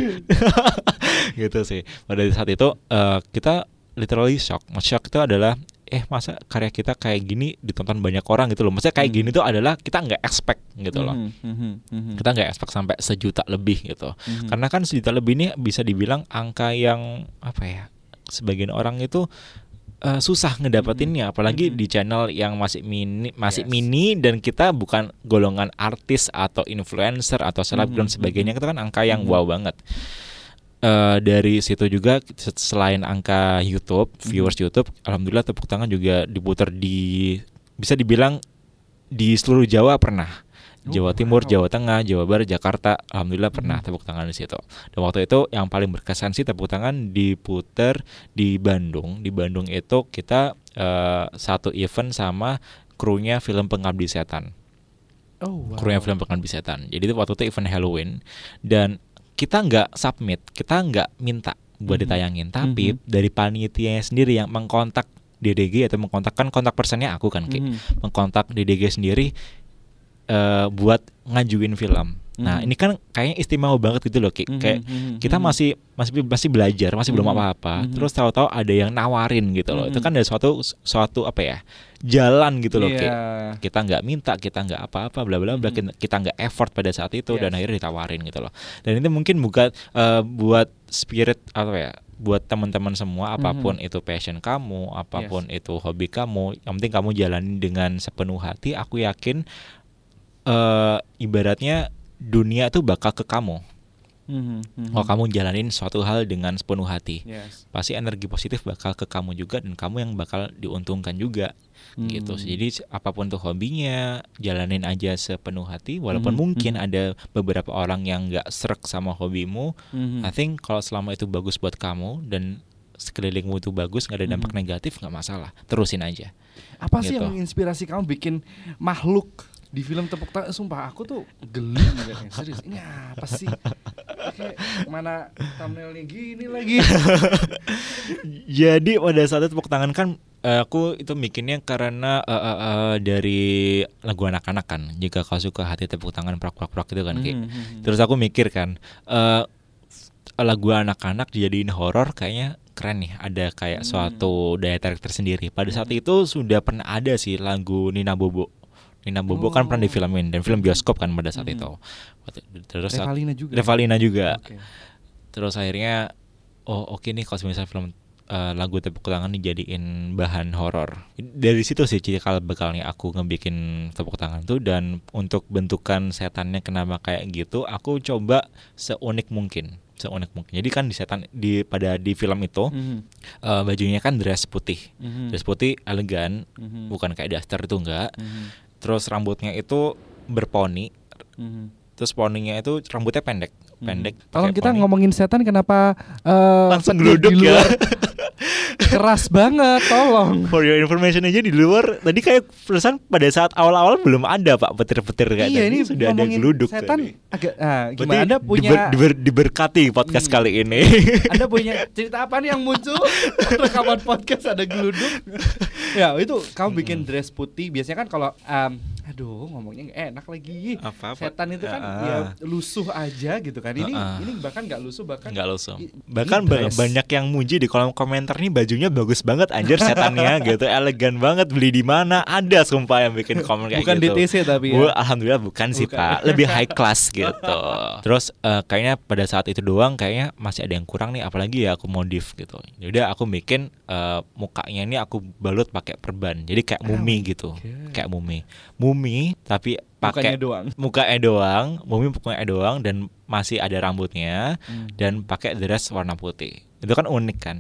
gitu sih pada saat itu eh, kita literally shock shock itu adalah eh masa karya kita kayak gini ditonton banyak orang gitu loh maksudnya kayak
Hmm.
gini tuh adalah kita nggak expect gitu loh
Mhm, mhm, mhm.
kita nggak expect sampai sejuta lebih gitu
Mhm.
karena kan sejuta lebih ini bisa dibilang angka yang apa ya sebagian orang itu eh, susah ngedapetinnya apalagi
Mhm.
di channel yang masih mini masih
Yes.
mini dan kita bukan golongan artis atau influencer atau selebgram
Mhm,
sebagainya
mhm.
itu kan angka yang
Mhm.
wow banget Eh, dari situ juga se- selain angka YouTube
Mhm.
viewers YouTube alhamdulillah tepuk tangan juga diputar di bisa dibilang di seluruh Jawa pernah
Oh,
Jawa Timur,
wow.
Jawa Tengah, Jawa Barat, Jakarta, alhamdulillah pernah
Mhm.
tepuk tangan di situ. Dan waktu itu yang paling berkesan sih tepuk tangan diputer di Bandung. Di Bandung itu kita eh, satu event sama krunya film Pengabdi Setan.
Oh, wow.
Krunya film Pengabdi Setan. Jadi itu waktu itu event Halloween dan kita nggak submit, kita nggak minta buat
Mhm.
ditayangin, tapi
Mhm.
dari panitianya sendiri yang mengkontak DDG atau mengkontak kan kontak personnya aku kan, Ki
Mhm.
mengkontak DDG sendiri eh buat ngajuin film. Nah,
Mhm.
ini kan kayaknya istimewa banget gitu loh, Ki.
Mhm,
Kayak
mhm,
kita
mhm.
masih masih masih belajar, masih belum
Mhm,
apa-apa.
mhm.
Terus tahu-tahu ada yang nawarin gitu loh. Itu
Mhm.
kan ada suatu suatu apa ya? Jalan gitu loh, Ki.
Iya.
Kita nggak minta, kita nggak apa-apa, bla bla bla, kita- nggak effort pada saat itu dan
Yes.
akhirnya ditawarin gitu loh. Dan itu mungkin bukan eh, buat spirit apa ya? Buat teman-teman semua
apa
pun itu passion kamu, apa pun itu hobi kamu, yang penting kamu jalani dengan sepenuh hati, aku yakin eh ibaratnya dunia tuh bakal ke kamu.
Mhm, mhm.
Kalau kamu jalanin suatu hal dengan sepenuh hati,
Yes.
pasti energi positif bakal ke kamu juga dan kamu yang bakal diuntungkan juga gitu.
Hmm.
Jadi apa pun tuh hobinya, jalanin aja sepenuh hati walaupun
Mhm,
mungkin
mhm.
ada beberapa orang yang nggak serak sama hobimu.
Mhm.
I think kalau selama itu bagus buat kamu dan sekelilingmu itu bagus nggak ada dampak
Mhm.
negatif nggak masalah terusin aja
Apa sih
gitu.
yang inspirasi kamu bikin makhluk di film tepuk tangan? Sumpah aku tuh geli ngeliatnya. Serius. Ini apa sih? Kayak mana thumbnailnya gini lagi.
Jadi pada saat itu tepuk tangan kan eh, aku itu bikinnya karena eh, eh, eh, dari lagu anak-anak kan. Jika kau suka hati tepuk tangan prak-prak-prak itu kan. Ki.
Mhm, mhm.
Terus aku mikir kan eh, lagu anak-anak dijadiin horor kayaknya keren nih. Ada kayak
Hmm.
suatu daya tarik tersendiri. Pada saat itu sudah pernah ada sih lagu Nina Bobo. Nina Bobo kan pernah
Oh.
difilmin dan film bioskop kan pada saat
Mhm.
itu. Terus
Revalina juga.
Revalina juga.
Oke.
Terus akhirnya oh oke nih kalau misalnya film eh, lagu tepuk tangan dijadiin bahan horor. Dari situ sih cikal bakalnya aku ngebikin tepuk tangan tuh dan untuk bentukan setannya kenapa kayak gitu, aku coba seunik mungkin. seunik mungkin. Jadi kan di setan di pada di film itu
Mhm.
eh, bajunya kan dress putih.
Mhm.
Dress putih elegan,
Mhm.
bukan kayak daster itu enggak.
Mhm.
Terus rambutnya itu berponi.
Mhm.
Terus poninya itu rambutnya pendek, pendek.
Tolong
pakai
kita
poni.
ngomongin setan kenapa eh,
langsung geluduk ya.
keras banget, tolong.
For your information aja di luar tadi kayak perasaan pada saat awal-awal belum ada pak petir-petir kayak
iya
tadi.
ini
sudah ada geluduk
setan
tadi.
agak ah,
Berarti
gimana Anda punya
diber- diber- diberkati podcast
Hmm.
kali ini.
Anda punya cerita apa nih yang muncul rekaman podcast ada geluduk? ya itu kamu bikin dress putih biasanya kan kalau em, aduh ngomongnya nggak enak lagi.
Apa, apa?
Setan itu kan
Ah.
ya lusuh aja gitu kan. Ini
Ah.
ini bahkan nggak lusuh bahkan
Enggak langsung.
i-
Bahkan ba-
dress.
banyak yang muji di kolom komentar nih bajunya bagus banget anjir setannya gitu, elegan banget beli di mana? Ada sumpah yang bikin komen kayak
Bukan
gitu.
DTC tapi ya.
Gua alhamdulillah bukan, sih
Bukan.
pak, lebih high class gitu. Terus eh, kayaknya pada saat itu doang kayaknya masih ada yang kurang nih, apalagi ya aku modif gitu. Yaudah aku bikin eh, mukanya ini aku balut pakai perban, jadi kayak mumi gitu,
God.
kayak mumi, mumi tapi
Mukanya
pakai
doang.
mukanya doang, mumi mukanya doang dan masih ada rambutnya
Hmm.
dan pakai dress warna putih. Itu kan unik kan?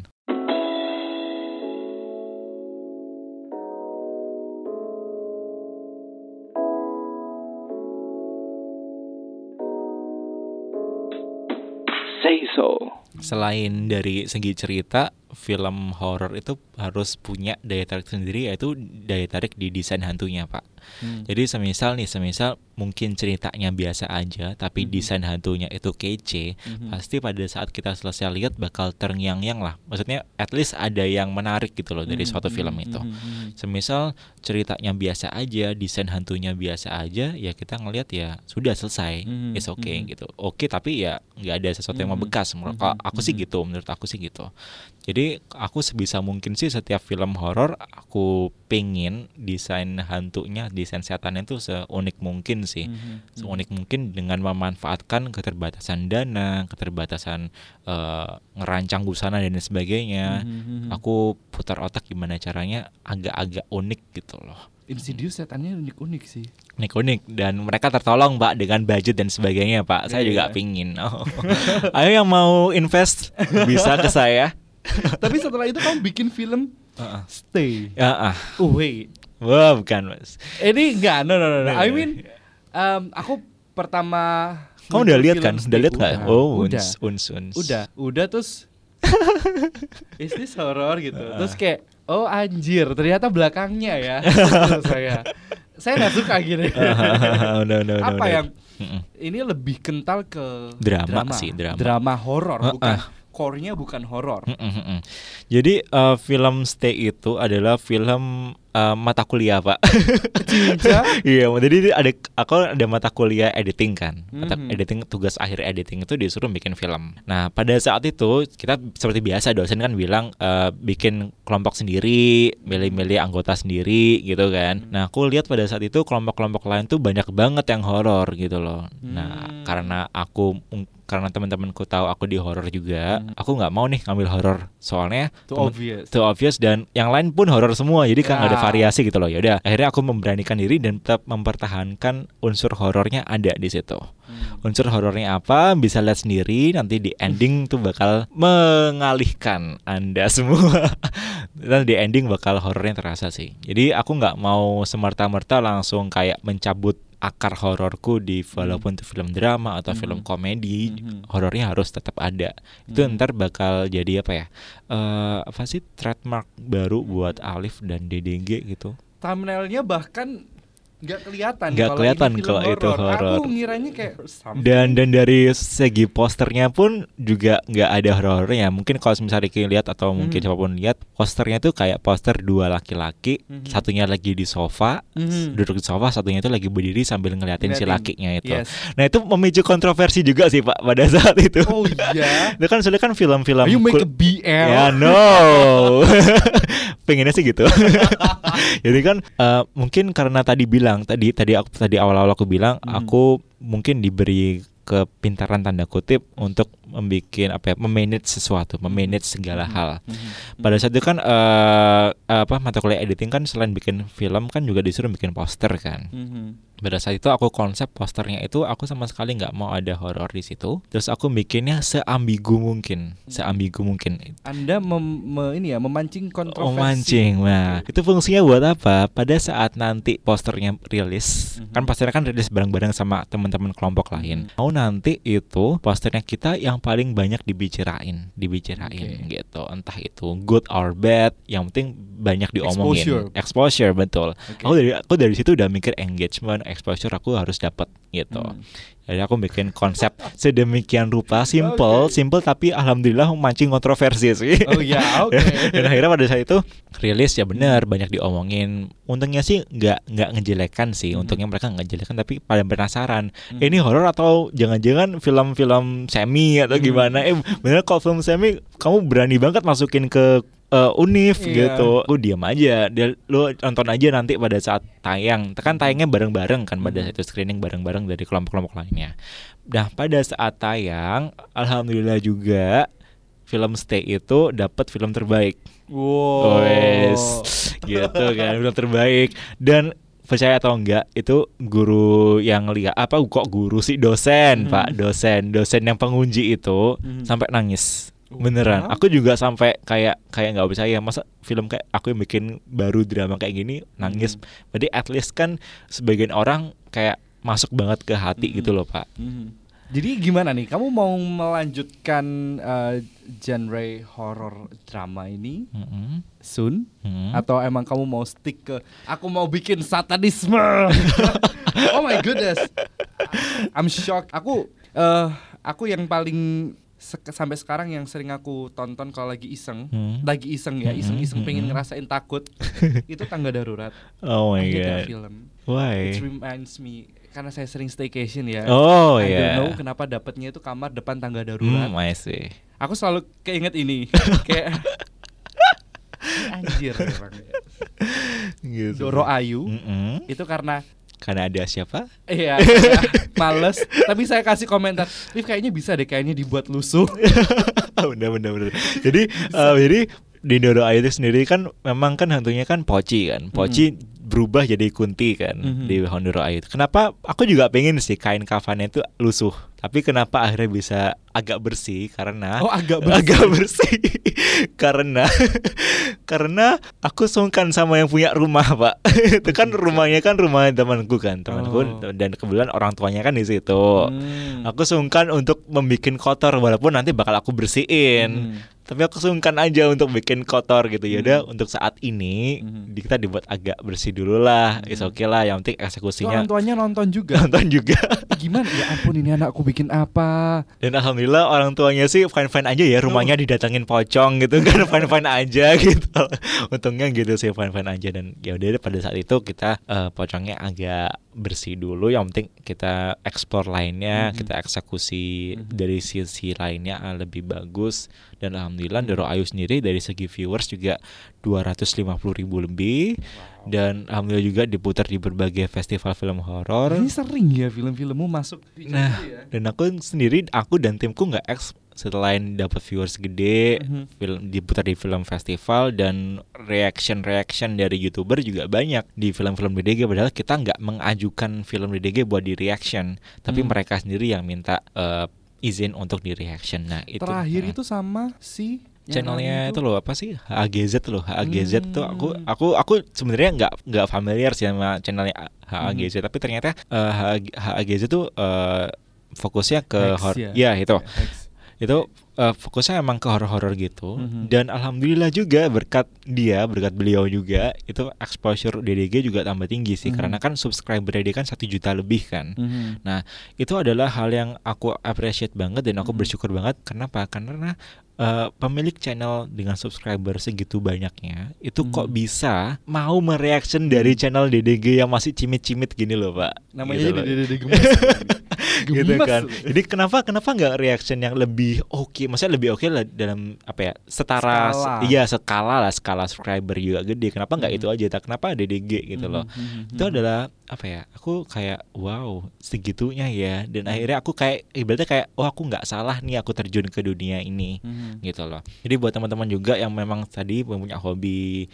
Say so.
Selain dari segi cerita, film horor itu harus punya daya tarik sendiri yaitu daya tarik di desain hantunya, Pak.
Hmm.
Jadi semisal nih, semisal mungkin ceritanya biasa aja tapi
Mhm.
desain hantunya itu kece,
Mhm.
pasti pada saat kita selesai lihat bakal terngiang-ngiang lah. Maksudnya at least ada yang menarik gitu loh dari
Mhm,
suatu film
mhm,
itu.
mhm, mhm.
Semisal ceritanya biasa aja, desain hantunya biasa aja, ya kita ngelihat ya sudah selesai,
Mhm,
it's okay
mhm.
gitu. Oke tapi ya nggak ada sesuatu yang membekas. Menurut
mhm,
aku sih gitu, menurut aku sih gitu. Jadi aku sebisa mungkin sih setiap film horor aku pengen desain hantunya, desain setannya itu seunik mungkin sih.
Mhm,
Seunik mungkin dengan memanfaatkan keterbatasan dana, keterbatasan eh, ngerancang busana dan sebagainya.
mhm, mhm.
Aku putar otak gimana caranya agak-agak unik gitu loh.
Insidious setannya unik-unik sih.
Unik-unik dan mereka tertolong Pak dengan budget dan sebagainya Pak. Saya
Iya.
juga pingin. Oh. Ayo yang mau invest bisa ke saya.
Tapi setelah itu kamu bikin film
Heeh.
Stay.
Ya ah.
Oh wait.
Wah, bukan Mas.
Ini enggak, no no no. no.
Nah,
I mean um, aku pertama
Kamu udah lihat kan? Udah lihat nggak?
udah,
Oh,
udah.
uns, uns, uns.
Udah, udah terus Is this horror gitu. Terus kayak oh anjir, ternyata belakangnya ya. Saya. Saya nggak suka gini.
no, no, no,
Apa
no.
yang
Mm-mm.
ini lebih kental ke
Drama sih, drama.
Drama horor,
Uh-uh.
bukan core-nya bukan horor.
Jadi eh, film Stay itu adalah film eh, mata kuliah pak. Iya, jadi ada aku ada mata kuliah editing kan. Mata
Mhm.
editing tugas akhir editing itu disuruh bikin film. Nah, pada saat itu kita seperti biasa dosen kan bilang eh, bikin kelompok sendiri, milih-milih anggota sendiri gitu kan. Nah, aku lihat pada saat itu kelompok-kelompok lain tuh banyak banget yang horor gitu loh. Nah,
Hmm.
karena aku karena teman-temanku tahu aku di horor juga,
Hmm.
aku nggak mau nih ngambil horor. Soalnya
Too
temen-
obvious.
too obvious dan yang lain pun horor semua jadi kan ada
Ya.
variasi gitu loh ya udah akhirnya aku memberanikan diri dan tetap mempertahankan unsur horornya ada di situ
Hmm.
unsur horornya apa bisa lihat sendiri nanti di ending tuh bakal mengalihkan anda semua dan di ending bakal horornya terasa sih jadi aku nggak mau semerta-merta langsung kayak mencabut akar hororku di walaupun itu film drama atau
Hmm.
film komedi
Mhm.
horornya harus tetap ada itu
Hmm.
ntar bakal jadi apa ya eh apa sih trademark baru buat Alif dan DDG gitu
Thumbnailnya bahkan nggak kelihatan.
Nggak kelihatan kalau itu horor.
Aku ngiranya kayak something.
dan dan dari segi posternya pun juga nggak ada horornya mungkin kalau misalnya Ricky lihat atau mungkin
Mhm.
siapa pun lihat posternya tuh kayak poster dua laki-laki
Mhm.
satunya lagi di sofa
Mhm.
duduk di sofa satunya itu lagi berdiri sambil ngeliatin si
Ngeliatin.
lakinya itu
Yes.
nah itu memicu kontroversi juga sih pak pada saat itu
Oh iya.
itu kan soalnya kan film-film
You make a BL.
Ya no, pengennya sih gitu. Jadi kan eh, mungkin karena tadi bilang tadi tadi aku tadi awal-awal aku bilang
Mhm.
aku mungkin diberi kepintaran tanda kutip untuk membuat apa ya, memanage sesuatu, memanage segala
Mhm.
hal.
Mhm.
Pada saat itu kan eh, apa mata kuliah editing kan selain bikin film kan juga disuruh bikin poster kan. Pada saat itu aku konsep posternya itu aku sama sekali nggak mau ada horor di situ terus aku bikinnya seambigu mungkin seambigu mungkin
Anda mem- me- ini ya memancing kontroversi.
Oh mancing, nah itu fungsinya buat apa? Pada saat nanti posternya rilis,
Mhm.
kan posternya kan rilis bareng-bareng sama teman-teman kelompok lain.
Mhm.
Mau nanti itu posternya kita yang paling banyak dibicarain, dibicarain
Oke.
gitu. Entah itu good or bad, yang penting banyak diomongin.
Exposure.
Exposure betul.
Oke.
Aku dari aku dari situ udah mikir engagement, exposure aku harus dapat gitu.
Hmm.
Jadi aku bikin konsep sedemikian rupa, simple, simple tapi alhamdulillah mancing kontroversi sih.
Oh ya, oke.
Dan akhirnya pada saat itu rilis ya benar banyak diomongin. Untungnya sih nggak nggak ngejelekan sih.
Hmm.
Untungnya mereka nggak ngejelekan tapi pada penasaran.
Hmm.
"Eh, Ini horor atau jangan-jangan film-film semi atau
Hmm.
gimana? Eh bener kalau film semi kamu berani banget masukin ke eh, Unif
Iya.
gitu. Aku diam aja. Dia lu nonton aja nanti pada saat tayang. Kan tayangnya bareng-bareng kan pada
Hmm.
saat itu screening bareng-bareng dari kelompok-kelompok lainnya. Nah, pada saat tayang alhamdulillah juga film Stay itu dapat film terbaik.
Wow.
Wes, gitu kan film terbaik dan percaya atau enggak itu guru yang lihat apa kok guru sih dosen
Hmm.
pak dosen dosen yang pengunji itu
Hmm.
sampai nangis beneran aku juga sampai kayak kayak nggak percaya masa film kayak aku yang bikin baru drama kayak gini nangis
Hmm.
berarti at least kan sebagian orang kayak masuk banget ke hati
Hmm.
gitu loh pak
Mhm. Jadi gimana nih? Kamu mau melanjutkan eh, genre horror drama ini
Mm-mm.
soon?
Mm.
Atau emang kamu mau stick ke aku mau bikin satanisme? oh my goodness, I'm shocked. Aku eh aku yang paling sek- sampai sekarang yang sering aku tonton kalau lagi iseng,
Hmm.
lagi iseng ya,
Hmm,
iseng-iseng
hmm,
pengen
hmm.
ngerasain takut, itu tangga darurat.
oh my god
film.
why
It reminds me karena saya sering staycation ya.
oh
I
ya
don't know kenapa dapatnya itu kamar depan tangga darurat.
Hmm, I see.
Aku selalu keinget ini kayak anjir orang.
Gitu.
Doro Ayu
Mm-mm.
itu karena
Karena ada siapa?
iya karena males tapi saya kasih komentar Rif kayaknya bisa deh kayaknya dibuat lusuh
bener bener bener. Jadi eh, jadi di Doro Ayu itu sendiri kan memang kan hantunya kan Poci kan. Poci berubah jadi Kunti kan
Mhm.
di Hondoro Ayu. Kenapa aku juga pengen sih kain kafannya itu lusuh. Tapi kenapa akhirnya bisa agak bersih karena
oh agak bersih.
agak bersih karena karena aku sungkan sama yang punya rumah pak itu kan rumahnya kan rumah temanku kan temanku
Oh.
dan kebetulan orang tuanya kan di situ
Hmm.
aku sungkan untuk membuat kotor walaupun nanti bakal aku bersihin
Hmm.
Tapi aku sungkan aja untuk bikin kotor gitu ya udah
Hmm.
untuk saat ini
Hmm.
kita dibuat agak bersih dulu lah is
Hmm.
oke lah yang penting eksekusinya
orang tuanya nonton juga
nonton juga
gimana ya ampun ini anakku bikin apa
Dan alhamdulillah orang tuanya sih fine fine aja ya rumahnya didatangin pocong gitu kan fine fine aja gitu. Untungnya gitu sih fine fine aja dan ya udah pada saat itu kita eh, pocongnya agak bersih dulu. Yang penting kita explore lainnya,
Mhm.
kita eksekusi
Mhm.
dari sisi lainnya eh, lebih bagus. Dan alhamdulillah Doro Ayu sendiri dari segi viewers juga 250 ribu lebih dan alhamdulillah juga diputar di berbagai festival film horor.
ini sering ya film-filmmu masuk
Nah,
ya?
dan aku sendiri, aku dan timku nggak eks selain dapat viewers gede,
Mhm.
film diputar di film festival dan reaction reaction dari youtuber juga banyak di film-film DDG. Padahal kita nggak mengajukan film DDG buat di reaction, tapi
Hmm.
mereka sendiri yang minta eh, izin untuk di reaction. Nah itu
terakhir
eh,
itu sama si
channelnya
lain
itu loh apa sih HAGZ loh HAGZ tuh aku
Hmm.
aku aku sebenarnya nggak nggak familiar sih sama channelnya HAGZ
Hmm.
tapi ternyata eh, HAG HAGZ tuh eh, fokusnya ke
X
horor
ya?
ya itu. Itu eh, fokusnya emang ke horor-horor gitu
Mhm.
dan alhamdulillah juga berkat dia berkat beliau juga itu exposure DDG juga tambah tinggi sih
Mhm.
karena kan subscriber DDG kan satu juta lebih kan
Mhm.
Nah, itu adalah hal yang aku appreciate banget dan aku
Mhm.
bersyukur banget. Kenapa? Karena eh, pemilik channel dengan subscriber segitu banyaknya itu kok
Mhm.
bisa mau mereaction dari channel DDG yang masih cimit-cimit gini loh, Pak.
namanya
Gitu
gemes
gitu kan. Jadi kenapa kenapa nggak reaction yang lebih oke? Maksudnya lebih oke lah dalam apa ya? Setara
Skala.
iya skala lah, skala subscriber juga gede. Kenapa nggak
Mhm.
itu aja? Kenapa ada DG gitu loh?
Mhm,
Itu
mhm.
adalah apa ya? Aku kayak wow segitunya ya. Dan akhirnya aku kayak ibaratnya kayak oh aku nggak salah nih aku terjun ke dunia ini
Mhm.
gitu loh. Jadi buat teman-teman juga yang memang tadi punya hobi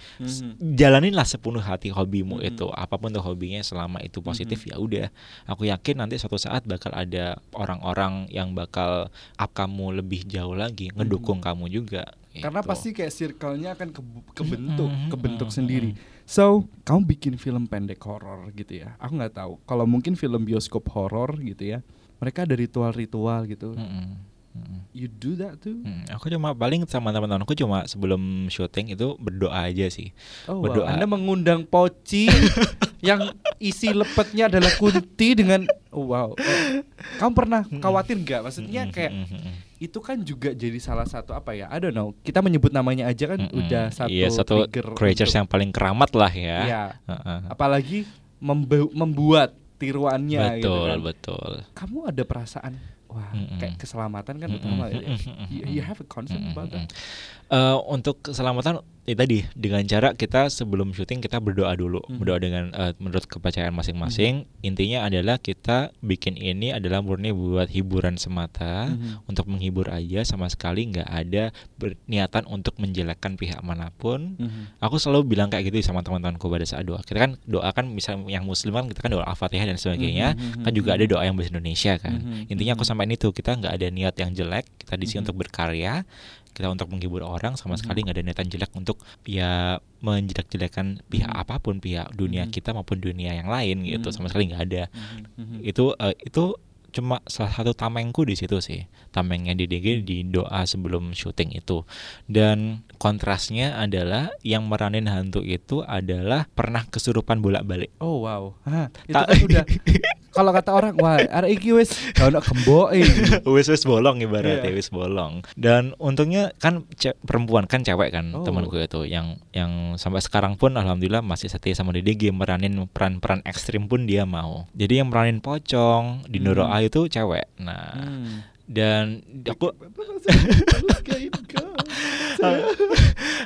jalaninlah sepenuh hati hobimu itu apa pun tuh hobinya selama itu positif ya udah aku yakin nanti suatu saat bakal ada orang-orang yang bakal up kamu lebih jauh lagi ngedukung kamu juga
Karena
gitu.
pasti kayak circle-nya akan ke- kebentuk,
Mhm,
kebentuk
mhm,
sendiri. So, kamu bikin film pendek horor gitu ya. Aku nggak tahu. Kalau mungkin film bioskop horor gitu ya. Mereka ada ritual-ritual gitu.
Mm-mm.
You do that too?
Mm, aku cuma paling sama teman-temanku cuma sebelum syuting itu berdoa aja sih
Oh, wow.
Berdoa.
Anda mengundang poci yang isi lepetnya adalah kunti dengan oh, wow. Oh, Kamu pernah khawatir nggak? Maksudnya kayak itu kan juga jadi salah satu apa ya? I don't know. Kita menyebut namanya aja kan
Mm-mm.
udah satu
iya satu
trigger
creatures
untuk-
yang paling keramat lah ya
Iya.
Heeh.
Apalagi membu- membuat tiruannya gitu
betul
kan.
betul
Kamu ada perasaan wah
Mm-mm.
kayak keselamatan kan
Mm-mm,
utama ya. You, you have a concern about that?
Eh, untuk keselamatan ya tadi dengan cara kita sebelum syuting kita berdoa dulu.
Mhm.
berdoa dengan eh, menurut kepercayaan masing-masing. Intinya adalah kita bikin ini adalah murni buat hiburan semata.
Mhm.
untuk menghibur aja sama sekali nggak ada berniatan untuk menjelekkan pihak mana pun.
Mhm.
aku selalu bilang kayak gitu sama teman-temanku pada saat doa. Kita kan doa kan misal yang muslim kan kita kan doa al-fatihah dan sebagainya.
Mhm,
kan juga ada doa yang bahasa Indonesia kan.
Mhm,
intinya aku
mhm.
sampaikan itu kita nggak ada niat yang jelek. Kita di sini
Mhm.
untuk berkarya kita untuk menghibur orang sama sekali nggak ada niatan jelek untuk ya menjelek-jelekan pihak
Mhm.
apa pun pihak dunia
Mhm.
kita maupun dunia yang lain gitu
Mhm.
sama sekali nggak ada
mhm.
itu eh, itu cuma salah satu tamengku di situ sih tamengnya di DG di doa sebelum syuting itu dan kontrasnya adalah yang meranin hantu itu adalah pernah kesurupan bolak-balik
Oh wow. Hah, itu
Tak-
kan udah kalau kata orang wah arek iki wis ono gemboke.
wis wis bolong ibaratnya
Iya.
wis bolong dan untungnya kan perempuan kan cewek kan
Oh.
temanku itu yang yang sampai sekarang pun alhamdulillah masih setia sama DDG meranin peran-peran ekstrim pun dia mau jadi yang meranin pocong di Nuro
Hmm.
Itu cewek nah
Hmm.
dan aku